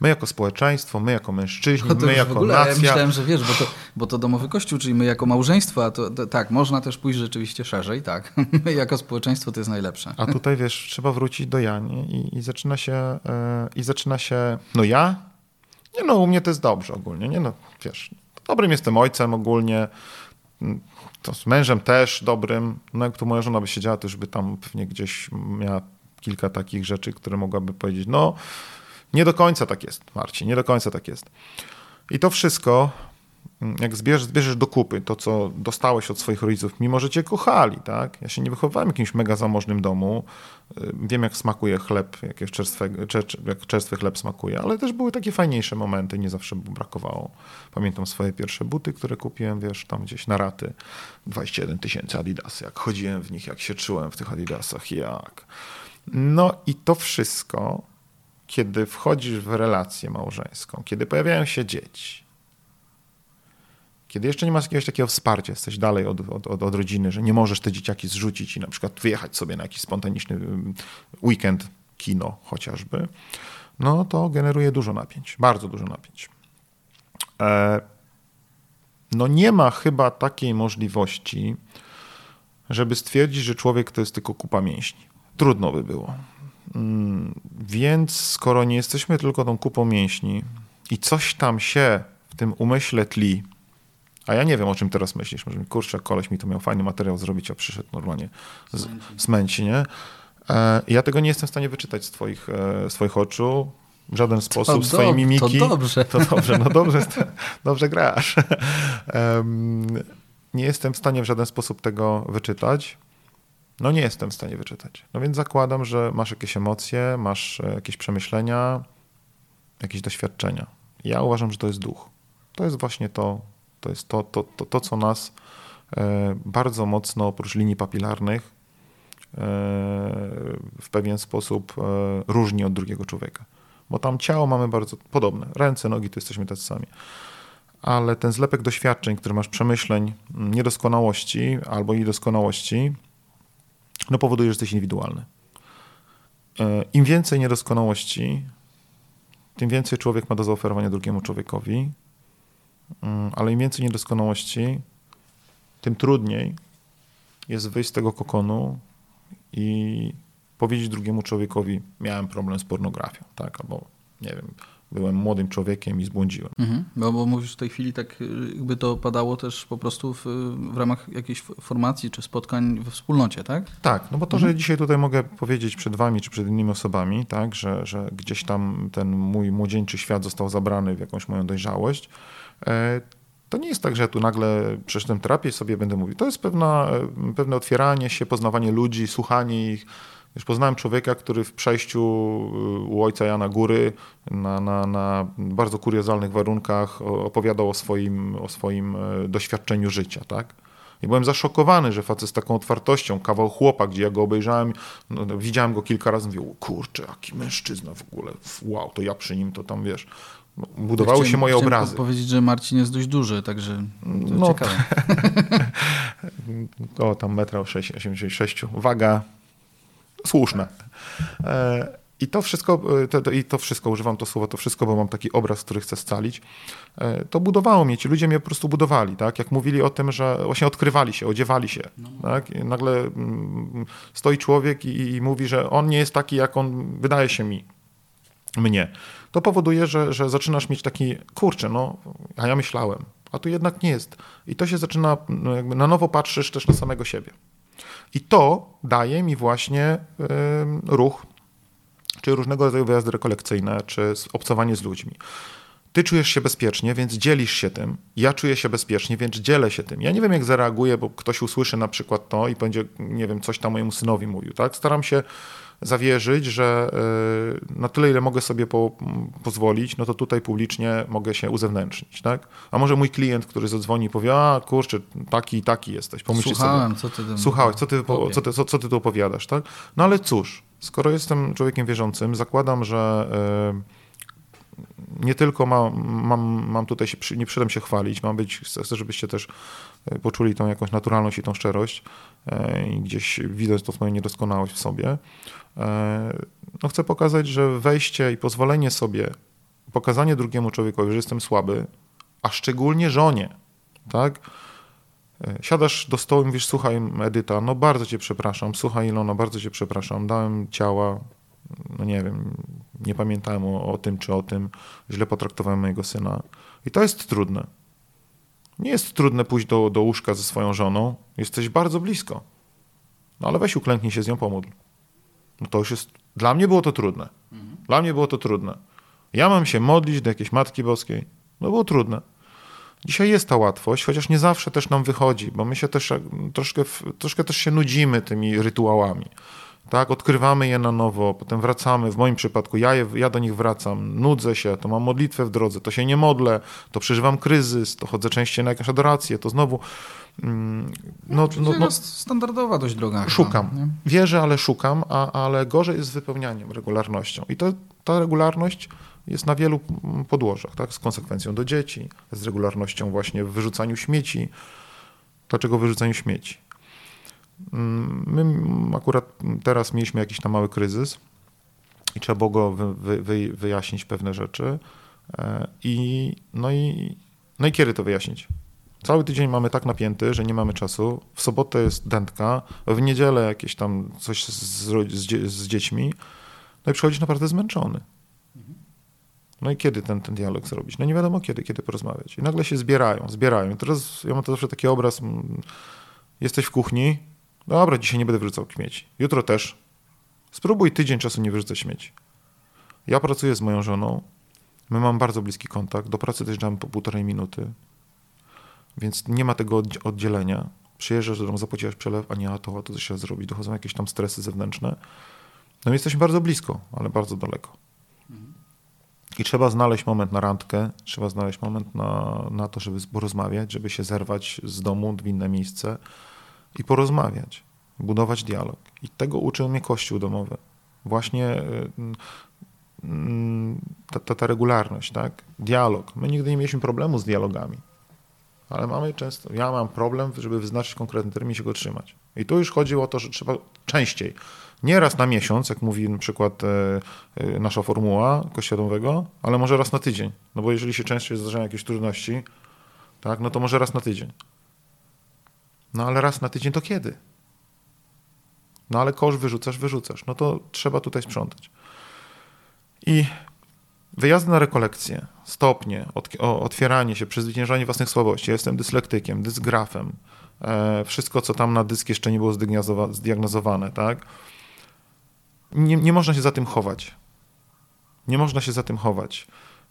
My jako społeczeństwo, my jako mężczyźni, no my jako ogóle, nacja. Ja myślałem, że wiesz, bo to, bo to domowy kościół, czyli my jako małżeństwo, a to, to, tak, można też pójść rzeczywiście szerzej, tak. [LAUGHS] My jako społeczeństwo to jest najlepsze. A tutaj wiesz, trzeba wrócić do Jani i, i zaczyna się, yy, i zaczyna się, no ja? Nie no, u mnie to jest dobrze ogólnie, nie no, wiesz, dobrym jestem ojcem ogólnie, to z mężem też dobrym. No jak tu moja żona by siedziała, to już by tam pewnie gdzieś miała kilka takich rzeczy, które mogłaby powiedzieć, no nie do końca tak jest, Marcin, nie do końca tak jest. I to wszystko jak zbierzesz, zbierzesz do kupy to, co dostałeś od swoich rodziców, mimo że cię kochali, tak? Ja się nie wychowałem w jakimś mega zamożnym domu. Y, wiem, jak smakuje chleb, jak, czerstwe, jak czerstwy chleb smakuje, ale też były takie fajniejsze momenty, nie zawsze brakowało. Pamiętam swoje pierwsze buty, które kupiłem, wiesz, tam gdzieś na raty. 21 tysięcy Adidasy. Jak chodziłem w nich, jak się czułem w tych Adidasach, jak. No i to wszystko, kiedy wchodzisz w relację małżeńską, kiedy pojawiają się dzieci, kiedy jeszcze nie masz jakiegoś takiego wsparcia, jesteś dalej od, od, od, rodziny, że nie możesz te dzieciaki zrzucić i na przykład wyjechać sobie na jakiś spontaniczny weekend, kino chociażby, no to generuje dużo napięć, bardzo dużo napięć. E, no nie ma chyba takiej możliwości, żeby stwierdzić, że człowiek to jest tylko kupa mięśni. Trudno by było. Mm, więc skoro nie jesteśmy tylko tą kupą mięśni i coś tam się w tym umyśle tli, a ja nie wiem, o czym teraz myślisz. Może mi, kurczę, koleś mi to miał fajny materiał zrobić, a przyszedł normalnie z, nie? E, ja tego nie jestem w stanie wyczytać z twoich, e, z twoich oczu, w żaden sposób, to z twojej mimiki. To dobrze. To dobrze, no dobrze, dobrze grasz. [LAUGHS] nie jestem w stanie w żaden sposób tego wyczytać. No nie jestem w stanie wyczytać. No więc zakładam, że masz jakieś emocje, masz e, jakieś przemyślenia, jakieś doświadczenia. Ja uważam, że to jest duch. To jest właśnie to, to jest to, to, to, to co nas e, bardzo mocno oprócz linii papilarnych e, w pewien sposób e, różni od drugiego człowieka. Bo tam ciało mamy bardzo podobne. Ręce, nogi to jesteśmy tacy sami. Ale ten zlepek doświadczeń, który masz przemyśleń, niedoskonałości albo niedoskonałości, no powoduje, że jesteś indywidualny. im więcej niedoskonałości, tym więcej człowiek ma do zaoferowania drugiemu człowiekowi, mm, ale im więcej niedoskonałości, tym trudniej jest wyjść z tego kokonu i powiedzieć drugiemu człowiekowi, miałem problem z pornografią, tak, albo nie wiem, byłem młodym człowiekiem i zbłądziłem. Mhm, bo, bo mówisz w tej chwili tak, jakby to padało też po prostu w, w ramach jakiejś formacji czy spotkań we wspólnocie, tak? Tak, no bo to, że dzisiaj tutaj mogę powiedzieć przed wami czy przed innymi osobami, tak, że, że gdzieś tam ten mój młodzieńczy świat został zabrany w jakąś moją dojrzałość, to nie jest tak, że ja tu nagle przeszedłem terapię sobie będę mówił. To jest pewna, e, pewne otwieranie się, poznawanie ludzi, słuchanie ich, już poznałem człowieka, który w przejściu y, u ojca Jana Góry na, na, na bardzo kuriozalnych warunkach opowiadał o swoim, o swoim e, doświadczeniu życia, tak? I byłem zaszokowany, że facet z taką otwartością, kawał chłopa, gdzie ja go obejrzałem, no, widziałem go kilka razy, mówił, kurczę, jaki mężczyzna w ogóle, wow, to ja przy nim, to tam, wiesz, budowały chciałem, się moje obrazy. powiedzieć, że Marcin jest dość duży, także no, ciekawe. [LAUGHS] o, tam metra 86, waga słuszne. E, I to wszystko, e, to, i to wszystko, używam to słowo, to wszystko, bo mam taki obraz, który chcę scalić, e, to budowało mnie, ci ludzie mnie po prostu budowali, tak? Jak mówili o tym, że właśnie odkrywali się, odziewali się, no. tak? I nagle mm, stoi człowiek i, i, mówi, że on nie jest taki, jak on wydaje się mi, mnie. To powoduje, że, że zaczynasz mieć taki, kurczę, no, a ja myślałem, a tu jednak nie jest. I to się zaczyna, no, jakby na nowo patrzysz też na samego siebie. I to daje mi właśnie ruch, czy różnego rodzaju wyjazdy rekolekcyjne, czy obcowanie z ludźmi. Ty czujesz się bezpiecznie, więc dzielisz się tym. Ja czuję się bezpiecznie, więc dzielę się tym. Ja nie wiem, jak zareaguję, bo ktoś usłyszy na przykład to i będzie, nie wiem, coś tam mojemu synowi mówił. Tak? Staram się zawierzyć, że y, na tyle, ile mogę sobie po, pozwolić, no to tutaj publicznie mogę się uzewnętrznić, tak? A może mój klient, który zadzwoni i powie, a kurczę, taki i taki jesteś, pomyślcie Słuchałem, sobie. co ty Słuchałeś, co ty, co, ty, co, co ty tu opowiadasz, tak? No ale cóż, skoro jestem człowiekiem wierzącym, zakładam, że y, nie tylko mam, mam, mam tutaj się, nie przyszedłem się chwalić, mam być, chcę, żebyście też y, poczuli tą jakąś naturalność i tą szczerość i gdzieś widać to swoją niedoskonałość w sobie, no chcę pokazać, że wejście i pozwolenie sobie, pokazanie drugiemu człowiekowi, że jestem słaby, a szczególnie żonie, tak? E, siadasz do stołu i mówisz, słuchaj Edyta, no bardzo cię przepraszam, słuchaj Ilona, bardzo cię przepraszam, dałem ciała, no nie wiem, nie pamiętałem o, o tym czy o tym, źle potraktowałem mojego syna. I to jest trudne. Nie jest trudne pójść do, do łóżka ze swoją żoną, jesteś bardzo blisko. No ale weź uklęknij się z nią, pomódl. No to już jest. Dla mnie było to trudne. Dla mnie było to trudne. Ja mam się modlić do jakiejś Matki Boskiej. No było trudne. Dzisiaj jest ta łatwość, chociaż nie zawsze też nam wychodzi, bo my się też troszkę, troszkę też się nudzimy tymi rytuałami. Tak, odkrywamy je na nowo, potem wracamy. W moim przypadku ja, je, ja do nich wracam, nudzę się, to mam modlitwę w drodze, to się nie modlę, to przeżywam kryzys, to chodzę częściej na jakąś adorację, to znowu no, no, no, standardowa dość droga. Szukam. Chyba, Wierzę, ale szukam, a, ale gorzej jest z wypełnianiem, regularnością. I to, ta regularność jest na wielu podłożach, tak? z konsekwencją do dzieci, z regularnością właśnie w wyrzucaniu śmieci. Dlaczego wyrzucaniu śmieci? Mm, my akurat teraz mieliśmy jakiś tam mały kryzys i trzeba było go wy, wy, wyjaśnić pewne rzeczy. E, I, no, i, no i kiedy to wyjaśnić? Cały tydzień mamy tak napięty, że nie mamy czasu. W sobotę jest dętka, w niedzielę jakieś tam coś z, z, z dziećmi. No i przychodzisz naprawdę zmęczony. No i kiedy ten, ten dialog zrobić? No nie wiadomo kiedy, kiedy porozmawiać. I nagle się zbierają, zbierają. I teraz ja mam to zawsze taki obraz, jesteś w kuchni, dobra, dzisiaj nie będę wyrzucał śmieci. Jutro też. Spróbuj tydzień czasu nie wyrzucać śmieci. Ja pracuję z moją żoną, my mamy bardzo bliski kontakt, do pracy też damy po półtorej minuty. Więc nie ma tego oddzielenia. Przyjeżdżasz do domu, zapłaciłeś przelew, a nie, a to, a to trzeba zrobić. Dochodzą jakieś tam stresy zewnętrzne. No jesteśmy bardzo blisko, ale bardzo daleko. I trzeba znaleźć moment na randkę, trzeba znaleźć moment na, na to, żeby porozmawiać, żeby się zerwać z domu w inne miejsce i porozmawiać, budować dialog. I tego uczył mnie Kościół domowy. Właśnie y, ta, ta, ta regularność, tak? Dialog. My nigdy nie mieliśmy problemu z dialogami ale mamy często, ja mam problem, żeby wyznaczyć konkretny termin i się go trzymać. I tu już chodzi o to, że trzeba częściej. Nie raz na miesiąc, jak mówi na przykład e, e, nasza formuła kościołowego, ale może raz na tydzień. No bo jeżeli się częściej zdarzają jakieś trudności, tak, no to może raz na tydzień. No ale raz na tydzień to kiedy? No ale kosz wyrzucasz, wyrzucasz. No to trzeba tutaj sprzątać. I wyjazdy na rekolekcje, stopnie, otwieranie się, przezwyciężanie własnych słabości. Ja jestem dyslektykiem, dysgrafem. E, wszystko, co tam na dysk jeszcze nie było zdiagnozowane, tak? Nie, nie można się za tym chować. Nie można się za tym chować.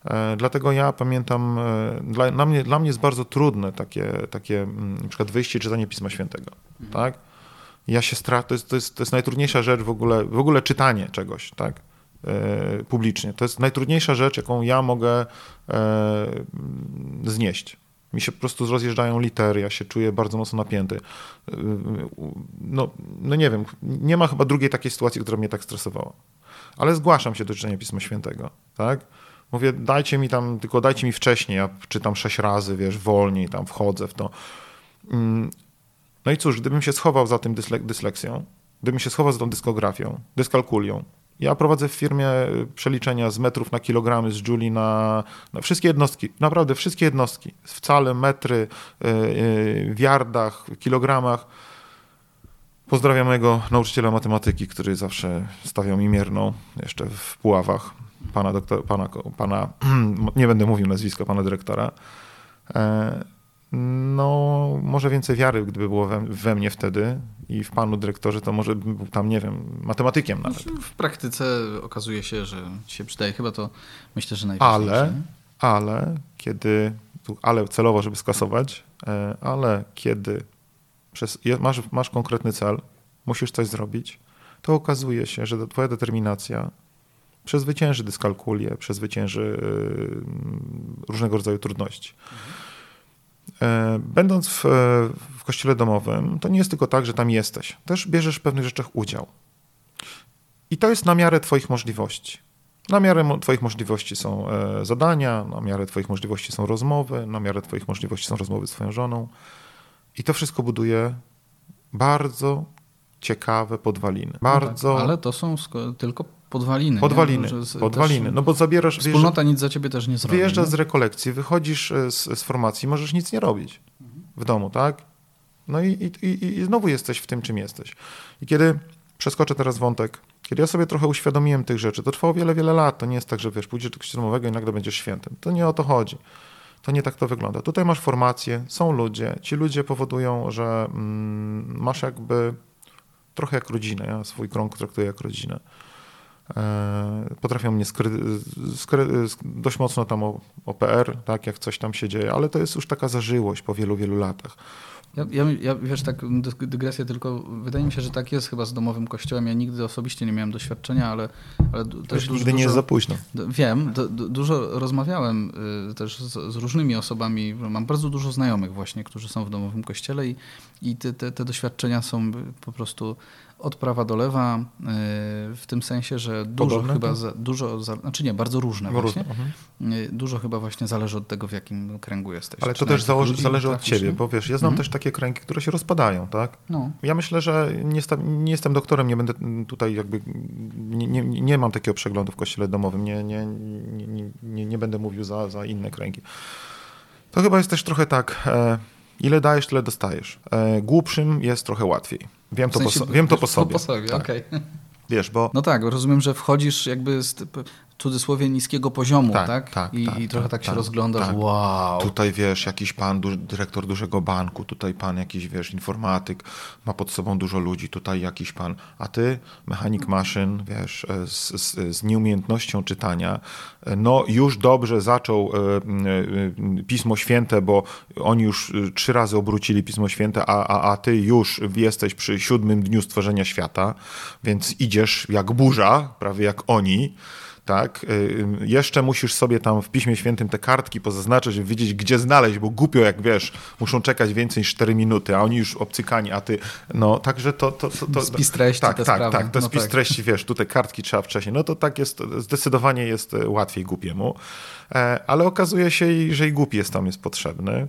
E, dlatego ja pamiętam, e, dla, dla, mnie, dla mnie jest bardzo trudne takie, takie mm, na przykład wyjście i czytanie Pisma Świętego. Mhm. Tak? Ja się strach, to jest, to, jest, to jest najtrudniejsza rzecz w ogóle, w ogóle czytanie czegoś, tak? E, publicznie. To jest najtrudniejsza rzecz, jaką ja mogę e, znieść. Mi się po prostu rozjeżdżają litery, ja się czuję bardzo mocno napięty. E, no, no nie wiem, nie ma chyba drugiej takiej sytuacji, która mnie tak stresowała. Ale zgłaszam się do czytania Pisma Świętego, tak? Mówię, dajcie mi tam, tylko dajcie mi wcześniej, ja czytam sześć razy, wiesz, wolniej tam wchodzę w to. Mm, no i cóż, gdybym się schował za tym dysleksją, gdybym się schował za tą dyskografią, dyskalkulią, ja prowadzę w firmie przeliczenia z metrów na kilogramy, z Julie na, na wszystkie jednostki, naprawdę wszystkie jednostki, wcale, metry, yy, w yardach, kilogramach. Pozdrawiam mojego nauczyciela matematyki, który zawsze stawiał mi mierną, jeszcze w Puławach, pana, doktor, pana, pana [CLEARS THROAT] nie będę mówił nazwiska, pana dyrektora. No, może więcej wiary, gdyby było we, we, mnie wtedy i w panu dyrektorze, to może był tam, nie wiem, matematykiem nawet. W praktyce okazuje się, że się przydaje. Chyba to myślę, że najważniejsze. Ale, ale kiedy, tu ale celowo, żeby skasować, e, ale kiedy przez, masz, masz konkretny cel, musisz coś zrobić, to okazuje się, że twoja determinacja przezwycięży dyskalkulię, przezwycięży e, różnego rodzaju trudności. Mhm. E, będąc w, w kościele domowym, to nie jest tylko tak, że tam jesteś. Też bierzesz w pewnych rzeczach udział. I to jest na miarę Twoich możliwości. Na miarę Twoich możliwości są e, zadania, na miarę Twoich możliwości są rozmowy, na miarę Twoich możliwości są rozmowy z Twoją żoną. I to wszystko buduje bardzo ciekawe podwaliny. Bardzo. No tak, ale to są tylko podwaliny. Podwaliny, podwaliny. No bo zabierasz... Wspólnota nic za ciebie też nie zrobi. Wyjeżdżasz z rekolekcji, wychodzisz e, z, z, formacji, możesz nic nie robić w domu, tak? No i, i, i znowu jesteś w tym, czym jesteś. I kiedy przeskoczę teraz wątek, kiedy ja sobie trochę uświadomiłem tych rzeczy, to trwało wiele, wiele lat. To nie jest tak, że wiesz, pójdziesz do kościołowego i nagle będziesz świętym. To nie o to chodzi. To nie tak to wygląda. Tutaj masz formację, są ludzie. Ci ludzie powodują, że mm, masz jakby trochę jak rodzinę. Ja swój krąg traktuję jak rodzinę. E, potrafią mnie dość mocno tam o, o PR, tak, jak coś tam się dzieje, ale to jest już taka zażyłość po wielu, wielu latach. Ja, ja, ja, wiesz, tak dygresję tylko, wydaje mi się, że tak jest chyba z domowym kościołem. Ja nigdy osobiście nie miałem doświadczenia, ale, ale też dużo, nigdy nie jest za późno. Wiem, do, dużo rozmawiałem y, też z, z, różnymi osobami. Mam bardzo dużo znajomych właśnie, którzy są w domowym kościele i, i te, te, te doświadczenia są po prostu od prawa do lewa, y, w tym sensie, że dużo Podobne, chyba, za, dużo, za, znaczy nie, bardzo różne właśnie. Mhm. Y, dużo chyba właśnie zależy od tego, w jakim kręgu jesteś. Ale to też założy, zależy od ciebie, bo wiesz, ja znam mhm. też takie kręgi, które się rozpadają, tak? No. Ja myślę, że nie, jestem, nie jestem doktorem, nie będę tutaj jakby, nie, nie, nie mam takiego przeglądu w kościele domowym, nie, nie, nie, nie, będę mówił za, za inne kręgi. To chyba jest też trochę tak, e, ile dajesz, tyle dostajesz. E, głupszym jest trochę łatwiej. Wiem, w sensie, to, po, wiem to po sobie. Po sobie tak. okay. Wiesz, bo... No tak, rozumiem, że wchodzisz jakby z, cudzysłowie niskiego poziomu, tak? tak? tak I, tak, I, trochę tak, tak się tak, rozglądasz, tak. wow. Tutaj wiesz, jakiś pan, dyrektor dużego banku, tutaj pan jakiś, wiesz, informatyk, ma pod sobą dużo ludzi, tutaj jakiś pan, a ty, mechanik maszyn, wiesz, e, z, z, z nieumiejętnością czytania, e, no już dobrze zaczął e, Pismo Święte, bo oni już trzy razy obrócili Pismo Święte, a, a, a ty już jesteś przy siódmym dniu stworzenia świata, więc idziesz jak burza, prawie jak oni, tak? Y, jeszcze musisz sobie tam w Piśmie Świętym te kartki pozaznaczyć, żeby wiedzieć, gdzie znaleźć, bo głupio, jak wiesz, muszą czekać więcej niż 4 minuty, a oni już obcykani, a ty, no, także to... to, to, to spis treści, tak, tak, sprawy. tak, to no spis tak. treści, wiesz, tutaj kartki trzeba wcześniej, no to tak jest, zdecydowanie jest łatwiej głupiemu, e, ale okazuje się, że i głupi jest tam jest potrzebny.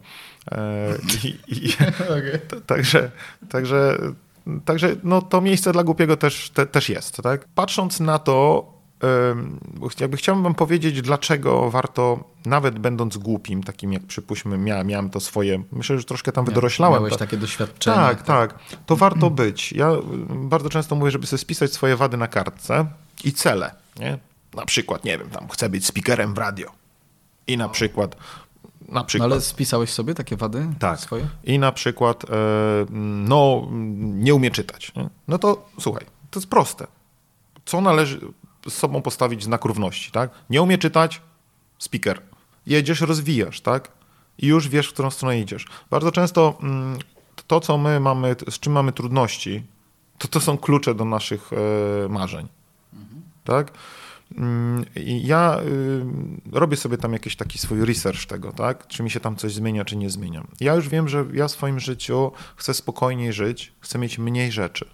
E, I, i, [LAUGHS] okay. Także, także Także no, to miejsce dla głupiego też, te, też jest. Tak? Patrząc na to, jakby chciałbym wam powiedzieć, dlaczego warto, nawet będąc głupim, takim jak przypuśćmy, miałem, miałem to swoje, myślę, że troszkę tam wydoroślałem. Miałeś takie doświadczenie. Tak, tak, to warto być. Ja bardzo często mówię, żeby sobie spisać swoje wady na kartce i cele. Nie? Na przykład, nie wiem, tam chcę być speakerem w radio. I na przykład na przykład. No ale spisałeś sobie takie wady tak. swoje? I na przykład, e, no, nie umie czytać. Nie? No to słuchaj, to jest proste. Co należy z sobą postawić znak równości, tak? Nie umie czytać, speaker. Jedziesz, rozwijasz, tak? I już wiesz, w którą stronę idziesz. Bardzo często mm, to, co my mamy, z czym mamy trudności, to to są klucze do naszych e, marzeń, mhm. tak? Mm, ja y, robię sobie tam jakiś taki swój research tego, tak? Czy mi się tam coś zmienia, czy nie zmienia. Ja już wiem, że ja w swoim życiu chcę spokojniej żyć, chcę mieć mniej rzeczy.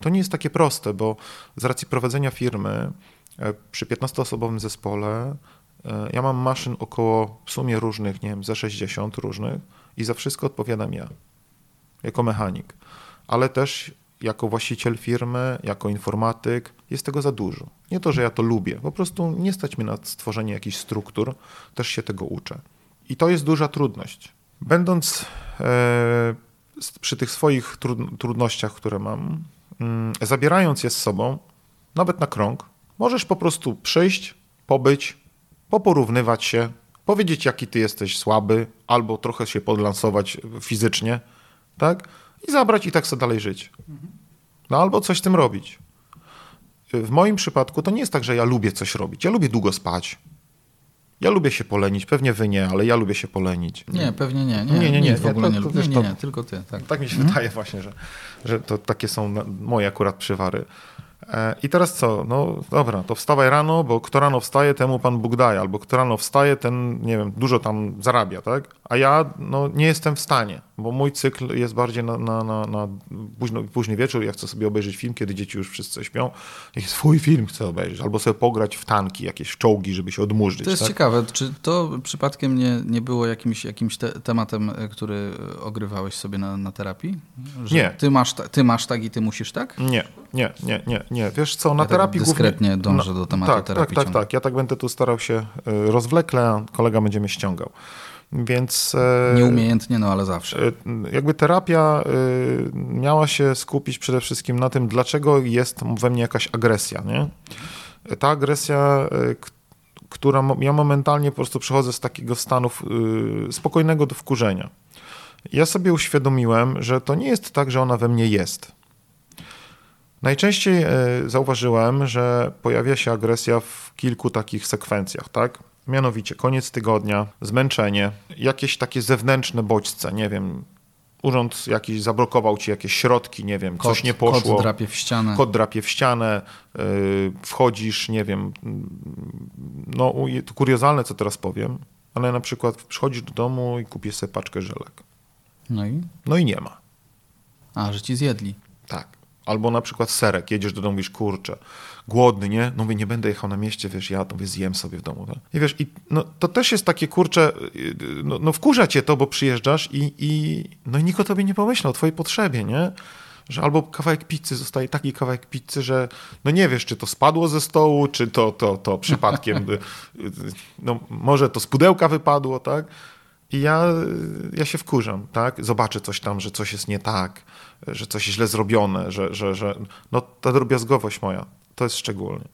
To nie jest takie proste, bo z racji prowadzenia firmy e, przy 15-osobowym zespole e, ja mam maszyn około w sumie różnych, nie wiem, za 60 różnych i za wszystko odpowiadam ja, jako mechanik. Ale też jako właściciel firmy, jako informatyk, jest tego za dużo. Nie to, że ja to lubię, po prostu nie stać mnie na stworzenie jakichś struktur, też się tego uczę. I to jest duża trudność. Będąc e, przy tych swoich trudnościach, które mam, zabierając je z sobą, nawet na krąg, możesz po prostu przyjść, pobyć, poporównywać się, powiedzieć, jaki ty jesteś słaby, albo trochę się podlansować fizycznie, tak? i zabrać i tak sobie dalej żyć. No albo coś z tym robić. W moim przypadku to nie jest tak, że ja lubię coś robić. Ja lubię długo spać. Ja lubię się polenić, pewnie wy nie, ale ja lubię się polenić. Nie, pewnie nie. Nie, nie, nie, nie w ogóle nie, lubię. Nie, nie, nie, tylko ty. Tak, tak mi się mhm. wydaje właśnie, że, że to takie są moje akurat przywary. E, I teraz co? No dobra, to wstawaj rano, bo kto rano wstaje, temu Pan Bóg daje, albo kto rano wstaje, ten, nie wiem, dużo tam zarabia, tak? A ja no, nie jestem w stanie, bo mój cykl jest bardziej na, na, na, na późno, późny wieczór, ja chcę sobie obejrzeć film, kiedy dzieci już wszyscy śpią i swój film chcę obejrzeć, albo sobie pograć w tanki, jakieś czołgi, żeby się odmurzyć. To jest tak? ciekawe, czy to przypadkiem nie, nie było jakimś, jakimś te tematem, e, który ogrywałeś sobie na, na terapii? Że nie. Ty masz, ty masz tak i ty musisz tak? Nie, nie, nie, nie, nie. Wiesz co, na ja tak terapii tak dyskretnie głównie... dążę do tematu tak, terapii. Tak, tak, tak. Ja tak będę tu starał się e, rozwlekle, a kolega będzie mnie ściągał. Więc. E, Nieumiejętnie, no ale zawsze. E, jakby terapia miała się skupić przede wszystkim na tym, dlaczego jest we mnie jakaś agresja. Nie? Ta agresja, która ja momentalnie po prostu przechodzę z takiego stanu spokojnego do wkurzenia. Ja sobie uświadomiłem, że to nie jest tak, że ona we mnie jest. Najczęściej zauważyłem, że pojawia się agresja w kilku takich sekwencjach, tak? Mianowicie koniec tygodnia, zmęczenie, jakieś takie zewnętrzne bodźce, nie wiem, urząd jakiś zablokował ci jakieś środki, nie wiem, kot, coś nie poszło. Kot drapie w ścianę. Kot drapie w ścianę, yy, wchodzisz, nie wiem, no to kuriozalne, co teraz powiem, ale na przykład przychodzisz do domu i kupisz sobie paczkę żelek. No i? No i nie ma. A, że ci zjedli. Tak. Albo na przykład serek, jedziesz do domu i mówisz, kurczę, głodny, nie? No mówię, nie będę jechał na mieście, wiesz, ja to zjem sobie w domu. Tak? I wiesz, i no, to też jest takie, kurczę, no, no wkurza cię to, bo przyjeżdżasz i, i no i nikt o tobie nie pomyślał, o twojej potrzebie, nie? Że albo kawałek pizzy zostaje taki kawałek pizzy, że no nie wiesz, czy to spadło ze stołu, czy to, to, to przypadkiem, [LAUGHS] no może to z pudełka wypadło, tak? I ja, ja się wkurzam, tak? Zobaczę coś tam, że coś jest nie tak, że coś źle zrobione, że, że, że no ta drobiazgowość moja, to jest szczególnie.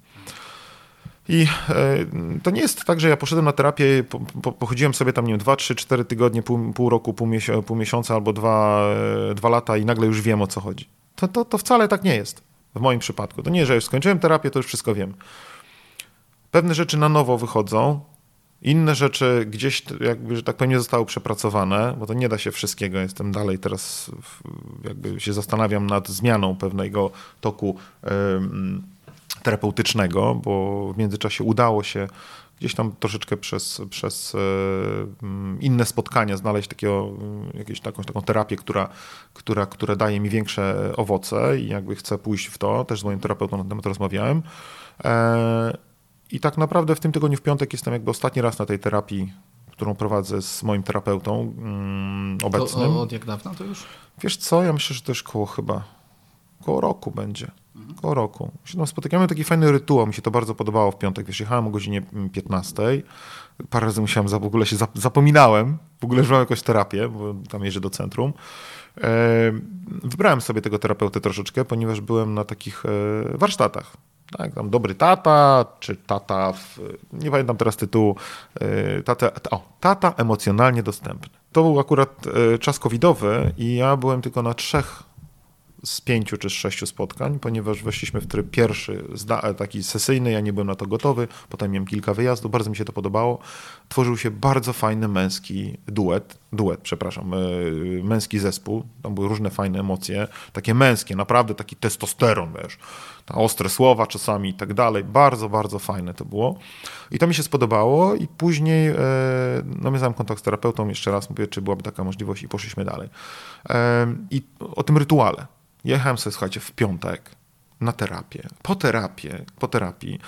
I e, to nie jest tak, że ja poszedłem na terapię, po, po, pochodziłem sobie tam, nie wiem, 2, 3, 4 tygodnie, pół, pół roku, pół, miesiąca, pół miesiąca albo dwa, e, dwa lata i nagle już wiem o co chodzi. To, to, to wcale tak nie jest w moim przypadku. To nie, że już skończyłem terapię, to już wszystko wiem. Pewne rzeczy na nowo wychodzą, inne rzeczy gdzieś, jakby, że tak powiem, nie zostały przepracowane, bo to nie da się wszystkiego. Jestem dalej teraz, jakby się zastanawiam nad zmianą pewnego toku terapeutycznego, bo w międzyczasie udało się gdzieś tam troszeczkę przez, przez inne spotkania znaleźć takiego, jakąś taką, taką terapię, która, która, która daje mi większe owoce i jakby chcę pójść w to. Też z moim terapeutą na temat rozmawiałem. E, I tak naprawdę w tym tygodniu w piątek jestem jakby ostatni raz na tej terapii, którą prowadzę z moim terapeutą mm, obecnym. To, od jak dawna to już? Wiesz co, ja myślę, że to już koło chyba, koło roku będzie. Koło roku. Się tam spotykamy, taki fajny rytuał, mi się to bardzo podobało w piątek. Wiesz, jechałem o godzinie 15, parę razy musiałem, w ogóle się zapominałem, w ogóle, mam jakąś terapię, bo tam jeżdżę do centrum. E, wybrałem sobie tego terapeutę troszeczkę, ponieważ byłem na takich e, warsztatach. Tak, tam dobry tata, czy tata, w, nie pamiętam teraz tytułu, e, tata, o, tata emocjonalnie dostępny. To był akurat czas covidowy i ja byłem tylko na trzech z pięciu czy z sześciu spotkań, ponieważ weszliśmy w tryb pierwszy, taki sesyjny, ja nie byłem na to gotowy, potem miałem kilka wyjazdów, bardzo mi się to podobało. Tworzył się bardzo fajny męski duet, duet, przepraszam, e, męski zespół, tam były różne fajne emocje, takie męskie, naprawdę taki testosteron, wiesz, ostre słowa czasami i tak dalej, bardzo, bardzo fajne to było. I to mi się spodobało i później e, no, nawiązałem kontakt z terapeutą, jeszcze raz mówię, czy byłaby taka możliwość i poszliśmy dalej. E, I o tym rytuale. Jechałem sobie, słuchajcie, w piątek na terapię. Po terapię, po terapii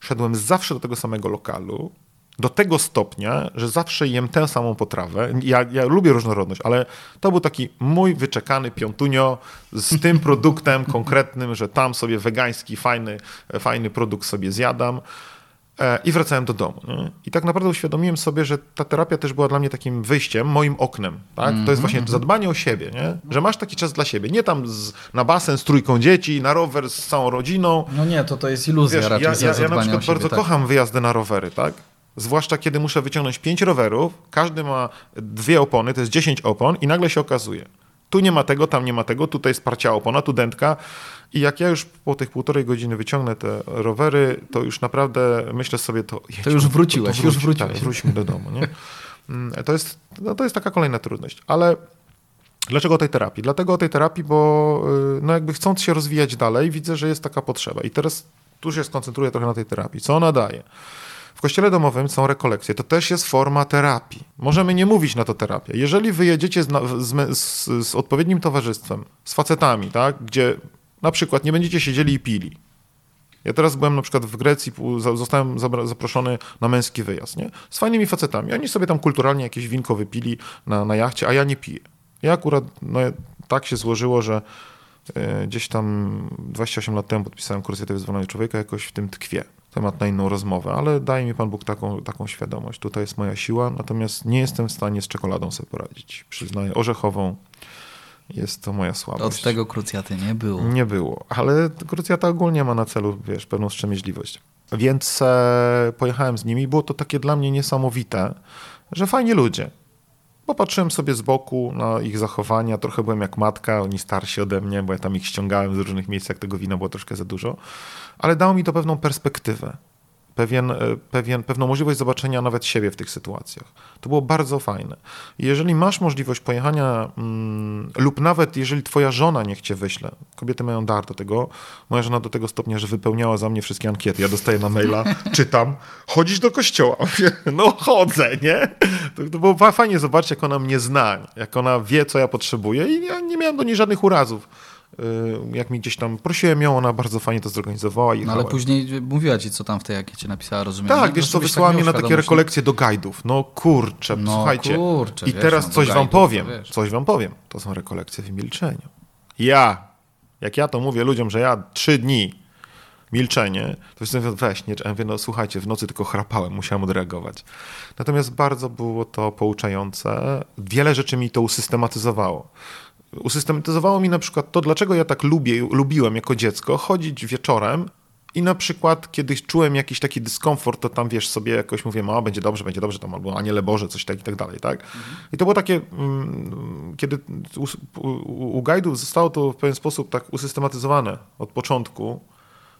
szedłem zawsze do tego samego lokalu, do tego stopnia, że zawsze jem tę samą potrawę. Ja, ja, lubię różnorodność, ale to był taki mój wyczekany piątunio z tym produktem konkretnym, że tam sobie wegański, fajny, fajny produkt sobie zjadam. E, I wracałem do domu. Nie? I tak naprawdę uświadomiłem sobie, że ta terapia też była dla mnie takim wyjściem, moim oknem. Tak? Mm -hmm. To jest właśnie mhm. zadbanie o siebie, nie? że masz taki czas dla siebie. Nie tam z, na basen z trójką dzieci, na rower z całą rodziną. No nie, to to jest iluzja Wiesz, raczej. Ja, ja, ja na przykład siebie, bardzo tak. kocham wyjazdy na rowery, tak? Zwłaszcza kiedy muszę wyciągnąć pięć rowerów, każdy ma dwie opony, to jest 10 opon i nagle się okazuje, tu nie ma tego, tam nie ma tego, tutaj sparcia opona, tu dętka. I jak ja już po tych półtorej godziny wyciągnę te rowery, to już naprawdę myślę sobie, to jedźmy, to już wróciłeś, to, to wróci, już wróciłeś. Tak, wróćmy do domu. Nie? Mm, to, jest, no to jest taka kolejna trudność. Ale Dlaczego o tej terapii? Dlatego o tej terapii, bo y, no jakby chcąc się rozwijać dalej, widzę, że jest taka potrzeba. I teraz tu się skoncentruję trochę na tej terapii. Co ona daje? W kościele domowym są rekolekcje. To też jest forma terapii. Możemy nie mówić na to terapia. Jeżeli wyjedziecie z, z, z, z odpowiednim towarzystwem, z facetami, tak, gdzie na przykład nie będziecie siedzieli i pili. Ja teraz byłem na przykład w Grecji, zostałem zaproszony na męski wyjazd, nie? Z fajnymi facetami. Oni sobie tam kulturalnie jakieś winko wypili na, na jachcie, a ja nie piję. Ja akurat, no, tak się złożyło, że e, gdzieś tam 28 lat temu podpisałem kurs wyzwolenia człowieka, jakoś w tym tkwie temat na inną rozmowę, ale daje mi Pan Bóg taką, taką świadomość. Tutaj jest moja siła, natomiast nie jestem w stanie z czekoladą sobie poradzić. Przyznaję, orzechową jest to moja słabość. Od tego krucjaty nie było. Nie było, ale krucjata ogólnie ma na celu, wiesz, pewną wstrzemięźliwość. Więc e, pojechałem z nimi. Było to takie dla mnie niesamowite, że fajni ludzie. Popatrzyłem sobie z boku na ich zachowania, trochę byłem jak matka, oni starsi ode mnie, bo ja tam ich ściągałem z różnych miejsc, jak tego wina było troszkę za dużo, ale dało mi to pewną perspektywę pewien, e, pewien, pewną możliwość zobaczenia nawet siebie w tych sytuacjach. To było bardzo fajne. Jeżeli masz możliwość pojechania, mm, lub nawet jeżeli twoja żona niech cię wyśle, kobiety mają dar do tego, moja żona do tego stopnia, że wypełniała za mnie wszystkie ankiety. Ja dostaję na maila, [LAUGHS] czytam, chodzisz do kościoła. [LAUGHS] no chodzę, nie? To, to było fajnie zobaczyć, jak ona mnie zna, jak ona wie, co ja potrzebuję i ja nie miałem do niej żadnych urazów. Y, jak mi gdzieś tam prosiłem ją, ona bardzo fajnie to zorganizowała. No ale później mówiła ci, co tam w tej ankiecie napisała, rozumiem? Tak, wiesz co, wysłała mnie na takie rekolekcje do guidów. No kurczę, no, słuchajcie. Kurczę, I wiesz, teraz no, coś wam powiem, coś wam powiem. To są rekolekcje w milczeniu. Ja, jak ja to mówię ludziom, że ja trzy dni milczenie, to już mówię, weź, nie, ja mówię, no słuchajcie, w nocy tylko chrapałem, musiałem odreagować. Natomiast bardzo było to pouczające. Wiele rzeczy mi to usystematyzowało usystematyzowało mi na przykład to, dlaczego ja tak lubię, lubiłem jako dziecko chodzić wieczorem i na przykład kiedyś czułem jakiś taki dyskomfort, to tam wiesz sobie jakoś mówię, o będzie dobrze, będzie dobrze tam, albo aniele Boże, coś tak i tak dalej, tak? Mhm. I to było takie, mm, kiedy u, u, u guidów zostało to w pewien sposób tak usystematyzowane od początku,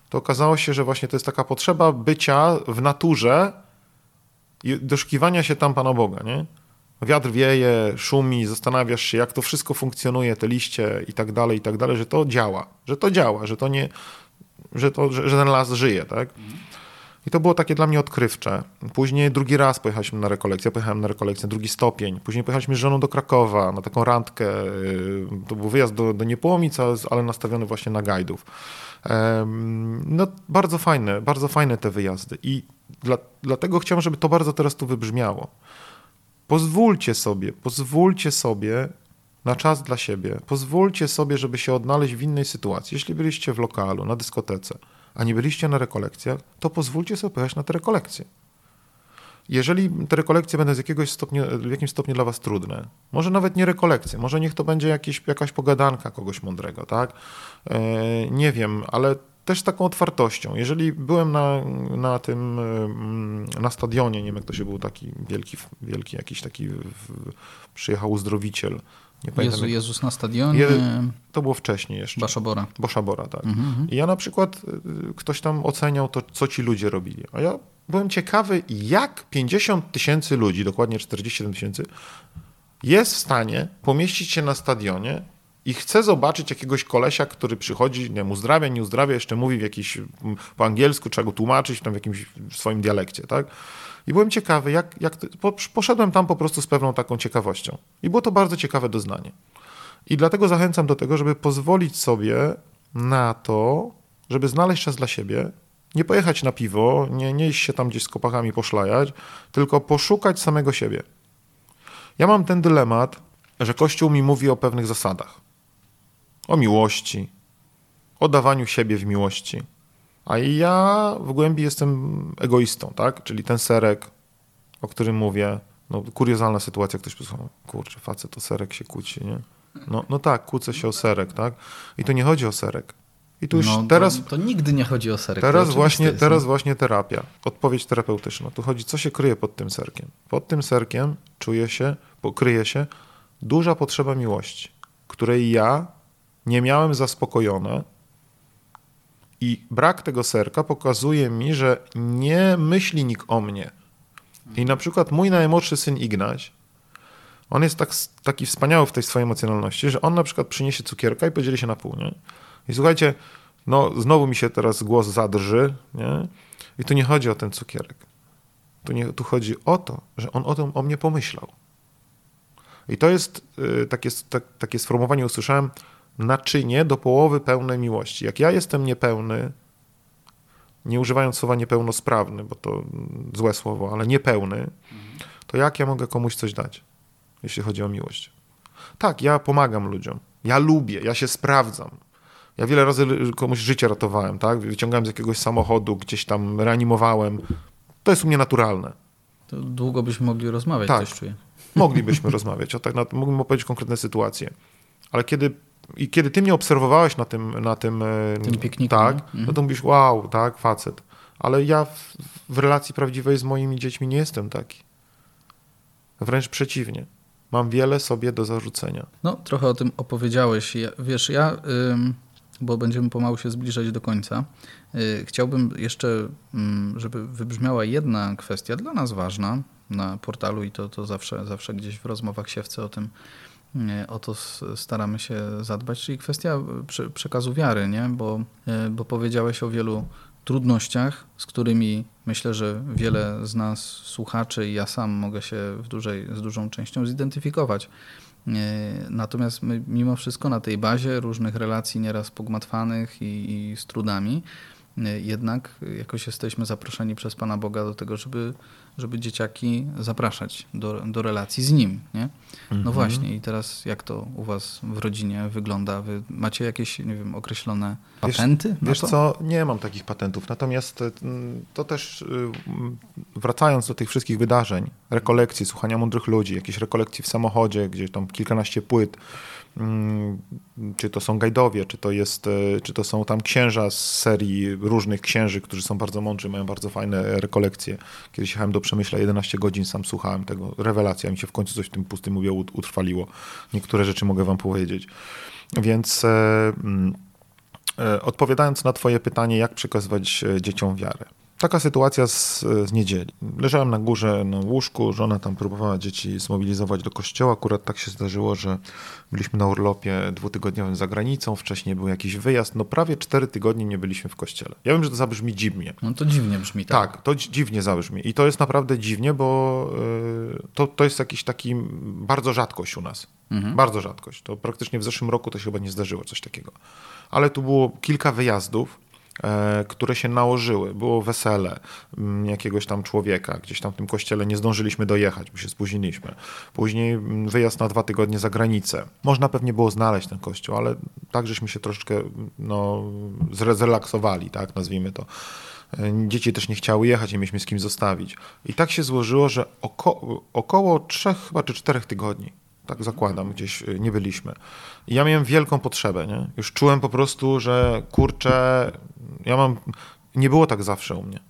to okazało się, że właśnie to jest taka potrzeba bycia w naturze i doszukiwania się tam Pana Boga, nie? Wiatr wieje, szumi, zastanawiasz się, jak to wszystko funkcjonuje, te liście i tak dalej, i tak dalej, że to działa, że to działa, że to nie, że, to, że, że ten las żyje, tak? I to było takie dla mnie odkrywcze. Później drugi raz pojechaliśmy na rekolekcję, pojechałem na rekolekcję, drugi stopień. Później pojechaliśmy z żoną do Krakowa na taką randkę. To był wyjazd do, do Niepłomic, ale nastawiony właśnie na guidów. No bardzo fajne, bardzo fajne te wyjazdy i dla, dlatego chciałem, żeby to bardzo teraz tu wybrzmiało Pozwólcie sobie, pozwólcie sobie na czas dla siebie. Pozwólcie sobie, żeby się odnaleźć w innej sytuacji. Jeśli byliście w lokalu, na dyskotece, a nie byliście na rekolekcjach, to pozwólcie sobie pojechać na te rekolekcje. Jeżeli te rekolekcje będą z jakiegoś stopnia, w jakimś stopniu dla was trudne, może nawet nie rekolekcje, może niech to będzie jakieś, jakaś pogadanka kogoś mądrego, tak? E, nie wiem, ale też z taką otwartością. Jeżeli byłem na, na tym, na stadionie, nie wiem jak to się był taki wielki, wielki jakiś taki, przyjechał uzdrowiciel, nie pamiętam. Jezu, jak- Jezus na stadionie. Je- To było wcześniej jeszcze. Baszobora. Boszabora, tak. Mhm. I ja na przykład, y, ktoś tam oceniał to, co ci ludzie robili. A ja byłem ciekawy, jak 50 tysięcy ludzi, dokładnie 47 tysięcy, jest w stanie pomieścić się na stadionie i chce zobaczyć jakiegoś kolesia, który przychodzi, nie wiem, uzdrawia, nie uzdrawia, jeszcze mówi w jakiś, po angielsku, trzeba go tłumaczyć tam w jakimś swoim dialekcie, tak? I byłem ciekawy, jak, jak poszedłem tam po prostu z pewną taką ciekawością. I było to bardzo ciekawe doznanie. I dlatego zachęcam do tego, żeby pozwolić sobie na to, żeby znaleźć czas dla siebie, nie pojechać na piwo, nie, nie iść się tam gdzieś z kopachami poszlajać, tylko poszukać samego siebie. Ja mam ten dylemat, że Kościół mi mówi o pewnych zasadach. O miłości, o dawaniu siebie w miłości. A ja w głębi jestem egoistą, tak? Czyli ten serek, o którym mówię, no kuriozalna sytuacja, ktoś posłuchał, kurczę, facet to serek się kłóci, nie? No, no tak, kłócę się o serek, tak? I tu nie chodzi o serek. I tu już No, teraz, To, to nigdy nie chodzi o serek. to teraz, właśnie, jest, teraz nie? właśnie terapia, odpowiedź terapeutyczna. Tu chodzi, co się kryje pod tym serkiem. Pod tym serkiem czuje się, pokryje się duża potrzeba miłości, której ja nie miałem zaspokojone i brak tego serka pokazuje mi, że nie myśli nikt o mnie. I na przykład mój najmłodszy syn Ignaś, on jest tak, taki wspaniały w tej swojej emocjonalności, że on na przykład przyniesie cukierka i podzieli się na pół, nie? I słuchajcie, no znowu mi się teraz głos zadrży, nie? I tu nie chodzi o ten cukierek. Tu, nie, tu chodzi o to, że on o tym o mnie pomyślał. I to jest y, takie, tak, takie sformułowanie, usłyszałem, naczynie do połowy pełnej miłości. Jak ja jestem niepełny, nie używając słowa niepełnosprawny, bo to złe słowo, ale niepełny, to jak ja mogę komuś coś dać, jeśli chodzi o miłość? Tak, ja pomagam ludziom. Ja lubię, ja się sprawdzam. Ja wiele razy komuś życie ratowałem, tak? Wyciągałem z jakiegoś samochodu, gdzieś tam reanimowałem. To jest u mnie naturalne. To długo byśmy mogli rozmawiać, Tak. coś czuję. Moglibyśmy [LAUGHS] rozmawiać, o tak, mógłbym opowiedzieć konkretne sytuacje. Ale kiedy, i kiedy ty mnie obserwowałeś na tym, na tym, e, Tym pikniku, tak? Mhm. no to mówisz, wow, tak, facet. Ale ja w, w relacji prawdziwej z moimi dziećmi nie jestem taki. Wręcz przeciwnie. Mam wiele sobie do zarzucenia. No, trochę o tym opowiedziałeś. Ja, wiesz, ja, ym, bo będziemy pomału się zbliżać do końca, y, chciałbym jeszcze, ym, żeby wybrzmiała jedna kwestia dla nas ważna na portalu i to, to zawsze, zawsze gdzieś w rozmowach siewcy o tym, o to staramy się zadbać, czyli kwestia prze, przekazu wiary, nie? Bo, y, bo powiedziałeś o wielu trudnościach, z którymi myślę, że wiele z nas słuchaczy i ja sam mogę się w dużej, z dużą częścią zidentyfikować. E, Natomiast my mimo wszystko na tej bazie różnych relacji nieraz pogmatwanych i, i z trudami, e, jednak jakoś jesteśmy zaproszeni przez Pana Boga do tego, żeby, żeby dzieciaki zapraszać do, do relacji z Nim. Nie? No Mhm. właśnie i teraz jak to u Was w rodzinie wygląda? Wy macie jakieś, nie wiem, określone Wiesz- patenty? Wiesz to? co, nie mam takich patentów. Natomiast mm, to też y, wracając do tych wszystkich wydarzeń, rekolekcji, słuchania mądrych ludzi, jakieś rekolekcji w samochodzie, gdzie tam kilkanaście płyt, czy to są gajdowie, czy to, jest, y, czy to są tam księża z serii różnych księży, którzy są bardzo mądrzy, mają bardzo fajne rekolekcje. Kiedyś jechałem do Przemyśla 11 godzin, sam słuchałem tego. Rewelacja, mi się w końcu coś w tym pustym ut- utrwaliło. Niektóre rzeczy mogę wam powiedzieć. Więc... e, mm, E, Odpowiadając na Twoje pytanie, jak przekazywać e, dzieciom wiarę. Taka sytuacja z, z niedzieli. Leżałem na górze na łóżku, żona tam próbowała dzieci zmobilizować do kościoła. Akurat tak się zdarzyło, że byliśmy na urlopie dwutygodniowym za granicą, wcześniej był jakiś wyjazd. No prawie cztery tygodnie nie byliśmy w kościele. Ja wiem, że to zabrzmi dziwnie. No to dziwnie brzmi tak. Tak, to dzi- dziwnie zabrzmi. I to jest naprawdę dziwnie, bo y, to, to jest jakiś taki bardzo rzadkość u nas. Mhm. Bardzo rzadkość. To praktycznie w zeszłym roku to się chyba nie zdarzyło coś takiego. Ale tu było kilka wyjazdów które się nałożyły. Było wesele mm, jakiegoś tam człowieka, gdzieś tam w tym kościele nie zdążyliśmy dojechać, bo się spóźniliśmy. Później mm, wyjazd na dwa tygodnie za granicę. Można pewnie było znaleźć ten kościół, ale tak żeśmy się troszeczkę no, zrelaksowali, tak nazwijmy to. E, dzieci też nie chciały jechać, nie mieliśmy z kim zostawić. I tak się złożyło, że oko około trzech chyba czy czterech tygodni tak zakładam, gdzieś y, nie byliśmy. I ja miałem wielką potrzebę, nie? Już czułem po prostu, że kurczę, ja mam, nie było tak zawsze u mnie.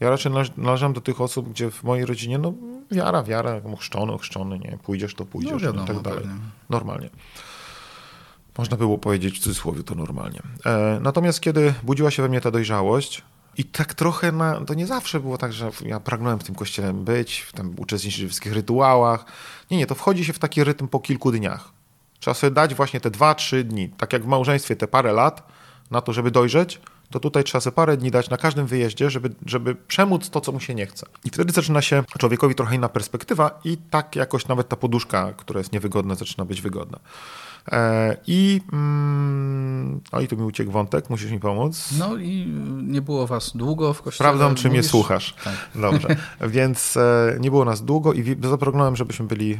Ja raczej należałem do tych osób, gdzie w mojej rodzinie, no wiara, wiara, chrzczony, ochrzczony, nie, pójdziesz, to pójdziesz, no, wiadomo, i tak dalej. Pewnie. Normalnie. Można było powiedzieć w cudzysłowie to normalnie. E, natomiast kiedy budziła się we mnie ta dojrzałość, i tak trochę na, to nie zawsze było tak, że ja pragnąłem w tym kościele być, tam uczestniczyć w wszystkich rytuałach. Nie, nie, to wchodzi się w taki rytm po kilku dniach. Trzeba sobie dać właśnie te dwa, trzy dni. Tak jak w małżeństwie te parę lat na to, żeby dojrzeć, to tutaj trzeba sobie parę dni dać na każdym wyjeździe, żeby, żeby przemóc to, co mu się nie chce. I wtedy zaczyna się człowiekowi trochę inna perspektywa i tak jakoś nawet ta poduszka, która jest niewygodna, zaczyna być wygodna. E, I, mm, o, i tu mi uciekł wątek, musisz mi pomóc. No i nie było was długo w kościele. Sprawdzam, czy mówisz? mnie słuchasz. Tak. Dobrze. [LAUGHS] Więc e, nie było nas długo i zaproponowałem, żebyśmy byli, e,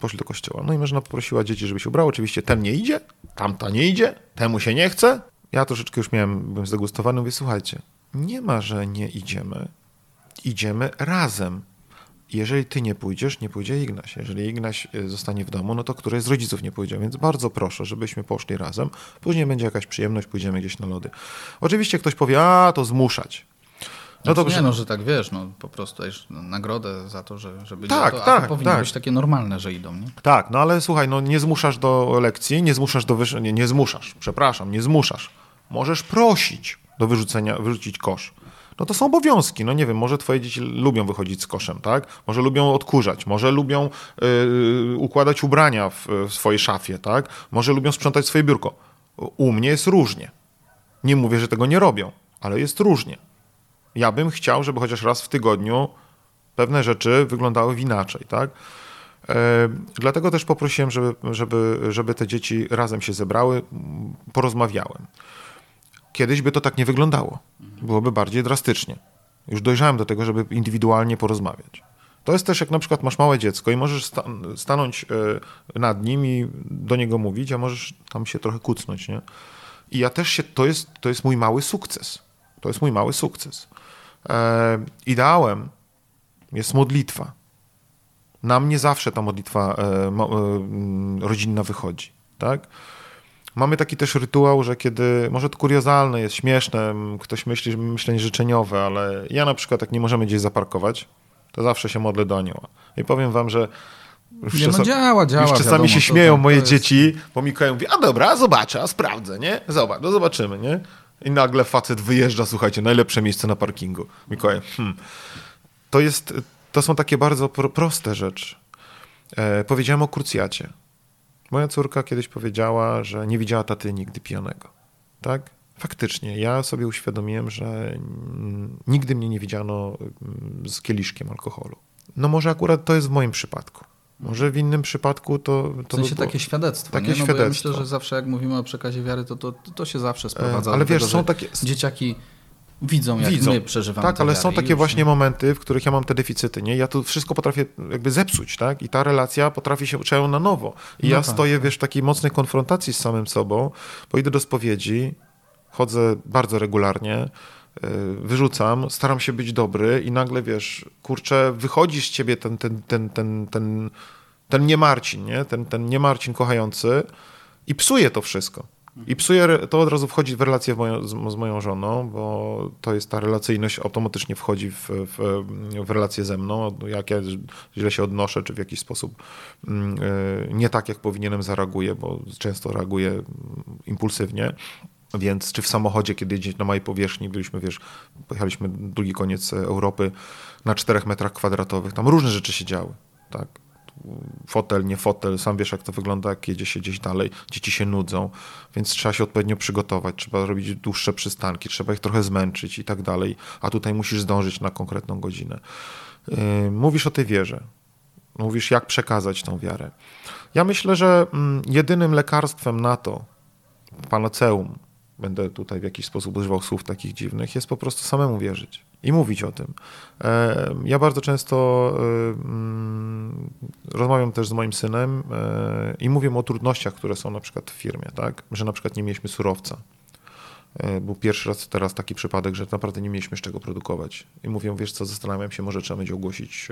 poszli do kościoła. No i mężna poprosiła dzieci, żeby się ubrało. Oczywiście ten nie idzie, tamta nie idzie, temu się nie chce. Ja troszeczkę już miałem, byłem zdegustowany, mówię, słuchajcie, nie ma, że nie idziemy. Idziemy razem. Jeżeli ty nie pójdziesz, nie pójdzie Ignaś. Jeżeli Ignaś y, zostanie w domu, no to któryś z rodziców nie pójdzie. Więc bardzo proszę, żebyśmy poszli razem. Później będzie jakaś przyjemność, pójdziemy gdzieś na lody. Oczywiście ktoś powie, a to zmuszać. No to znaczy, nie, no, że tak wiesz, no po prostu dajesz nagrodę za to, że, żeby tak, to, tak, to powinno tak. być takie normalne, że idą, nie? Tak, no ale słuchaj, no nie zmuszasz do lekcji, nie zmuszasz do wyż... nie, nie zmuszasz, przepraszam, nie zmuszasz. Możesz prosić do wyrzucenia, wyrzucić kosz no to są obowiązki. No nie wiem, może twoje dzieci lubią wychodzić z koszem, tak? Może lubią odkurzać, może lubią yy, układać ubrania w, w swojej szafie, tak? Może lubią sprzątać swoje biurko. U mnie jest różnie. Nie mówię, że tego nie robią, ale jest różnie. Ja bym chciał, żeby chociaż raz w tygodniu pewne rzeczy wyglądały inaczej, tak? E, dlatego też poprosiłem, żeby, żeby, żeby te dzieci razem się zebrały, porozmawiałem. Kiedyś by to tak nie wyglądało. Byłoby bardziej drastycznie. Już dojrzałem do tego, żeby indywidualnie porozmawiać. To jest też jak na przykład masz małe dziecko i możesz sta stanąć e, nad nim i do niego mówić, a możesz tam się trochę kucnąć, nie? I ja też się, to jest, to jest mój mały sukces. To jest mój mały sukces. E, ideałem jest modlitwa. Na mnie zawsze ta modlitwa e, e, rodzinna wychodzi, tak? Mamy taki też rytuał, że kiedy, może to kuriozalne jest, śmieszne, ktoś myśli, że myślenie życzeniowe, ale ja na przykład jak nie możemy gdzieś zaparkować, to zawsze się modlę do anioła. I powiem wam, że już, nie, no działa, działa, już czasami wiadomo, się śmieją to, to moje jest... dzieci, bo Mikołaj mówi, a dobra, zobaczę, a sprawdzę, nie? Zobacz, no zobaczymy, nie? I nagle facet wyjeżdża, słuchajcie, najlepsze miejsce na parkingu. Mikołaj, hmm. To jest, to są takie bardzo pro, proste rzeczy. E, powiedziałem o krucjacie. Moja córka kiedyś powiedziała, że nie widziała taty nigdy pijanego. Tak? Faktycznie, ja sobie uświadomiłem, że nigdy mnie nie widziano mm, z kieliszkiem alkoholu. No może akurat to jest w moim przypadku. Może w innym przypadku to. to w sensie by takie świadectwo. Takie nie? No świadectwo. Ja myślę, że zawsze jak mówimy o przekazie wiary, to to, to się zawsze sprowadza. Ale wiesz, tego, są takie. Dzieciaki widzą, jak widzą. my przeżywamy. Tak, ale są takie już, właśnie nie? momenty, w których ja mam te deficyty, nie? Ja tu wszystko potrafię jakby zepsuć, tak? I ta relacja potrafi się uczyć na nowo. I no ja tak. stoję, wiesz, w takiej mocnej konfrontacji z samym sobą, bo idę do spowiedzi, chodzę bardzo regularnie, wyrzucam, staram się być dobry i nagle, wiesz, kurczę, wychodzi z ciebie ten, ten, ten, ten, ten, ten nie Marcin, nie? Ten, ten nie Marcin kochający i psuje to wszystko. I psuje, to od razu wchodzi w relację w moją, z, z, moją żoną, bo to jest ta relacyjność automatycznie wchodzi w, w, w relację ze mną, jak ja źle się odnoszę, czy w jakiś sposób mm, e, nie tak, jak powinienem zareaguję, bo często reaguję impulsywnie. Więc czy w samochodzie, kiedy gdzieś na małej powierzchni byliśmy, wiesz, pojechaliśmy drugi koniec Europy na czterech metrach kwadratowych, tam różne rzeczy się działy, tak fotel, nie fotel, sam wiesz jak to wygląda, jak jedzie się gdzieś dalej, dzieci się nudzą, więc trzeba się odpowiednio przygotować, trzeba robić dłuższe przystanki, trzeba ich trochę zmęczyć i tak dalej, a tutaj musisz zdążyć na konkretną godzinę. Yy, mówisz o tej wierze, mówisz jak przekazać tą wiarę. Ja myślę, że mm, jedynym lekarstwem na to, panaceum, będę tutaj w jakiś sposób używał słów takich dziwnych, jest po prostu samemu wierzyć i mówić o tym. E, ja bardzo często e, mm, rozmawiam też z moim synem e, i mówię o trudnościach, które są na przykład w firmie, tak? że na przykład nie mieliśmy surowca. Był pierwszy raz teraz taki przypadek, że naprawdę nie mieliśmy z czego produkować. I mówię, wiesz co, zastanawiam się, może trzeba będzie ogłosić,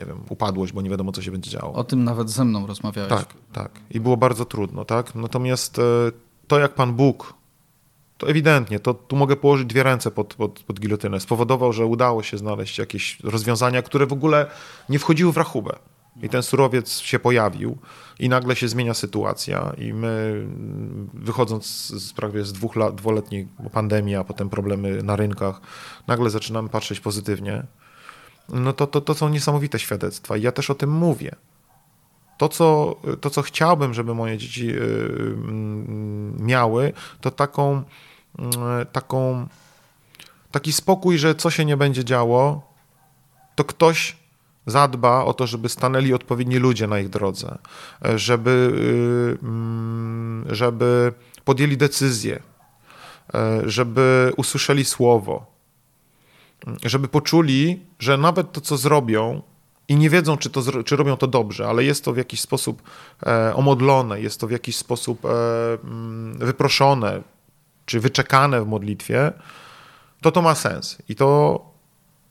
nie wiem, upadłość, bo nie wiadomo, co się będzie działo. O tym nawet ze mną rozmawiałeś. Tak, tak. I było bardzo trudno, tak? Natomiast to, jak Pan Bóg to ewidentnie, to tu mogę położyć dwie ręce pod, pod, pod gilotynę. Spowodował, że udało się znaleźć jakieś rozwiązania, które w ogóle nie wchodziły w rachubę. I ten surowiec się pojawił i nagle się zmienia sytuacja i my wychodząc z, prawie z dwóch lat, dwuletniej pandemii, a potem problemy na rynkach, nagle zaczynamy patrzeć pozytywnie. No to, to, to są niesamowite świadectwa i ja też o tym mówię. To co, to, co chciałbym, żeby moje dzieci y, mm, miały, to taką, y, taką, taki spokój, że co się nie będzie działo, to ktoś zadba o to, żeby stanęli odpowiedni ludzie na ich drodze, żeby, y, mm, żeby podjęli decyzję, żeby usłyszeli słowo, żeby poczuli, że nawet to, co zrobią, i nie wiedzą, czy, to, czy robią to dobrze, ale jest to w jakiś sposób e, omodlone, jest to w jakiś sposób e, mm, wyproszone, czy wyczekane w modlitwie, to to ma sens. I to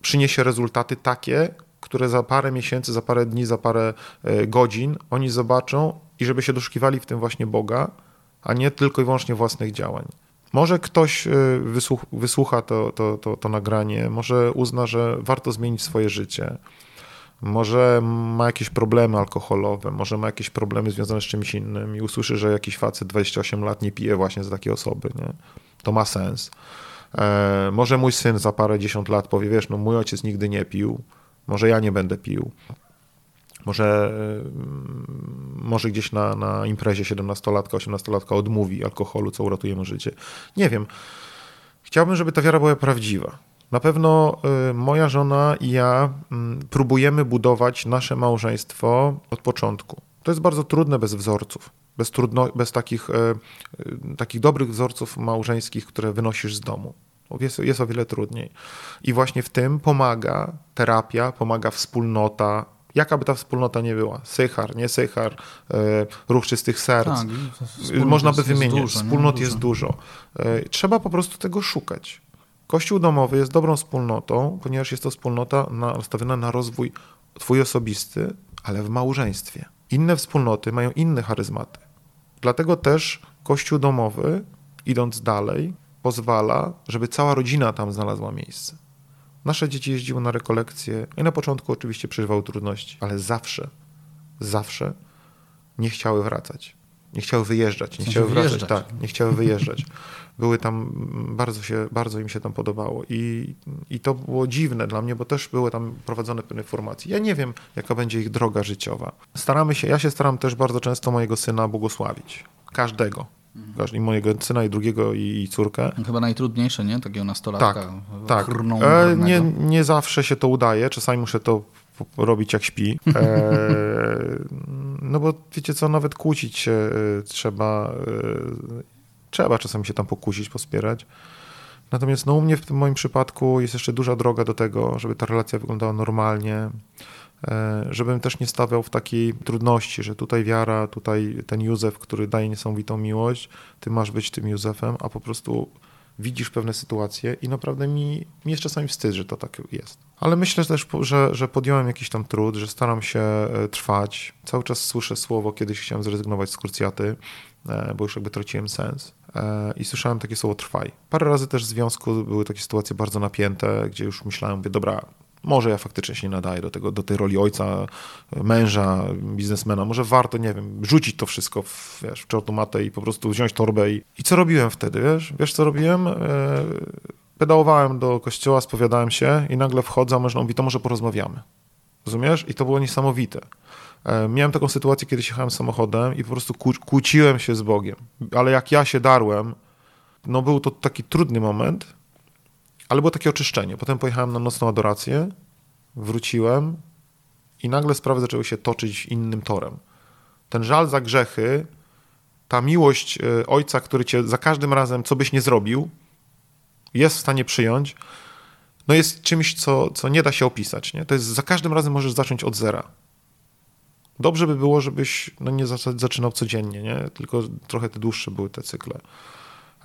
przyniesie rezultaty takie, które za parę miesięcy, za parę dni, za parę e, godzin oni zobaczą i żeby się doszukiwali w tym właśnie Boga, a nie tylko i wyłącznie własnych działań. Może ktoś e, wysłucha to, to, to, to nagranie, może uzna, że warto zmienić swoje życie może ma jakieś problemy alkoholowe, może ma jakieś problemy związane z czymś innym i usłyszy, że jakiś facet 28 lat nie pije właśnie z takiej osoby, nie? to ma sens. E, może mój syn za parę dziesiąt lat powie, wiesz, no mój ojciec nigdy nie pił, może ja nie będę pił. Może, e, może gdzieś na, na imprezie 17-latka, 18-latka odmówi alkoholu, co uratuje mu życie. Nie wiem. Chciałbym, żeby ta wiara była prawdziwa na pewno y, moja żona i ja mm, próbujemy budować nasze małżeństwo od początku. To jest bardzo trudne bez wzorców, bez, trudno, bez takich, y, y, takich dobrych wzorców małżeńskich, które wynosisz z domu. Jest, jest o wiele trudniej. I właśnie w tym pomaga terapia, pomaga wspólnota, jaka by ta wspólnota nie była, sychar, nie sychar, ruch czystych serc. Tak, Można by wymienić, dużo, wspólnot jest dużo. Trzeba po prostu tego szukać. Kościół domowy jest dobrą wspólnotą, ponieważ jest to wspólnota nastawiona na rozwój twój osobisty, ale w małżeństwie. Inne wspólnoty mają inne charyzmaty. Dlatego też Kościół domowy, idąc dalej, pozwala, żeby cała rodzina tam znalazła miejsce. Nasze dzieci jeździły na rekolekcje i na początku oczywiście przeżywały trudności, ale zawsze, zawsze nie chciały wracać. Nie chciały wyjeżdżać, nie chciały wracać. Tak, nie chciały wyjeżdżać. były tam, bardzo, się, bardzo im się tam podobało. I, I to było dziwne dla mnie, bo też były tam prowadzone pewne formacje. Ja nie wiem, jaka będzie ich droga życiowa. Staramy się, ja się staram też bardzo często mojego syna błogosławić. Każdego. I mojego syna, i drugiego, i, córkę. Chyba najtrudniejsze, nie? Takiego nastolatka. Tak, tak. E, nie, nie zawsze się to udaje. Czasami muszę to robić jak śpi. [LAUGHS] E, no bo wiecie co, nawet kłócić się e, trzeba e, trzeba czasami się tam pokusić, pospierać. Natomiast no, u mnie w tym moim przypadku jest jeszcze duża droga do tego, żeby ta relacja wyglądała normalnie, żebym też nie stawiał w takiej trudności, że tutaj wiara, tutaj ten Józef, który daje niesamowitą miłość, ty masz być tym Józefem, a po prostu widzisz pewne sytuacje i naprawdę mi, mi jest czasami wstyd, że to tak jest. Ale myślę też, że, że podjąłem jakiś tam trud, że staram się e, trwać. Cały czas słyszę słowo, kiedyś chciałem zrezygnować z krucjaty, e, bo już jakby traciłem sens. E, I słyszałem takie słowo trwaj. Parę razy też w związku były takie sytuacje bardzo napięte, gdzie już myślałem, mówię, dobra, może ja faktycznie się nie nadaję do, tego, do tej roli ojca, męża, biznesmena. Może warto, nie wiem, rzucić to wszystko w, wiesz, w czarną matę i po prostu wziąć torbę. I, I co robiłem wtedy, wiesz? Wiesz, co robiłem? Pedałowałem do kościoła, spowiadałem się i nagle wchodzę, a mężna mówi, to może porozmawiamy. Rozumiesz? I to było niesamowite. E, miałem taką sytuację, kiedy jechałem samochodem i po prostu kłóciłem się z Bogiem. Ale jak ja się darłem, no był to taki trudny moment, ale było takie oczyszczenie. Potem pojechałem na nocną adorację, wróciłem i nagle sprawy zaczęły się toczyć innym torem. Ten żal za grzechy, ta miłość e, ojca, który cię za każdym razem, co byś nie zrobił, jest w stanie przyjąć, no jest czymś, co, co nie da się opisać. Nie? To jest za każdym razem możesz zacząć od zera. Dobrze by było, żebyś no, nie zaczynał codziennie, nie? tylko trochę te dłuższe były te cykle.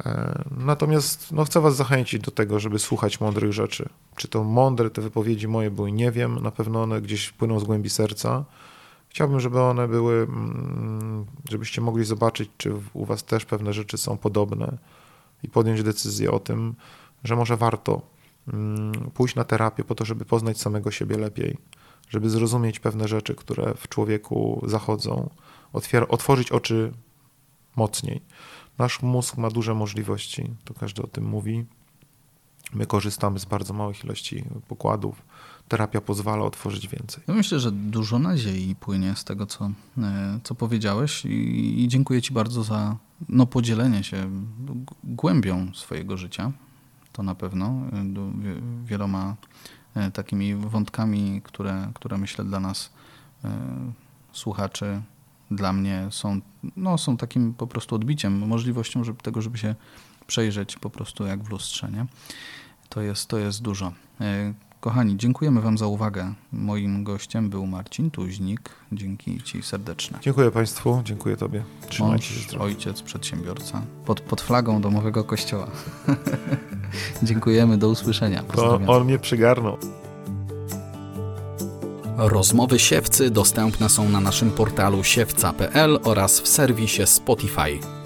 E, natomiast no, chcę Was zachęcić do tego, żeby słuchać mądrych rzeczy. Czy to mądre te wypowiedzi moje były, nie wiem, na pewno one gdzieś płyną z głębi serca. Chciałbym, żeby one były, mm, żebyście mogli zobaczyć, czy u Was też pewne rzeczy są podobne i podjąć decyzję o tym, że może warto mm, pójść na terapię po to, żeby poznać samego siebie lepiej, żeby zrozumieć pewne rzeczy, które w człowieku zachodzą, otwier- otworzyć oczy mocniej. Nasz mózg ma duże możliwości, to każdy o tym mówi. My korzystamy z bardzo małych ilości pokładów. Terapia pozwala otworzyć więcej. Ja myślę, że dużo nadziei płynie z tego, co, e, co powiedziałeś i, dziękuję Ci bardzo za no, podzielenie się głębią swojego życia. To na pewno e, wieloma e, takimi wątkami, które, które myślę dla nas słuchaczy dla mnie są, no, są takim po prostu odbiciem, możliwością żeby tego, żeby się przejrzeć po prostu jak w lustrze. Nie? To, jest, to jest dużo. Kochani, dziękujemy Wam za uwagę. Moim gościem był Marcin Tuźnik. Dzięki Ci serdeczne. Dziękuję Państwu, dziękuję Tobie. Trzymajcie Mąż, się ojciec, przedsiębiorca. Pod, pod flagą domowego kościoła. [LAUGHS] Dziękujemy, do usłyszenia. To on mnie przygarnął. Rozmowy siewcy dostępne są na naszym portalu siewca.pl oraz w serwisie Spotify.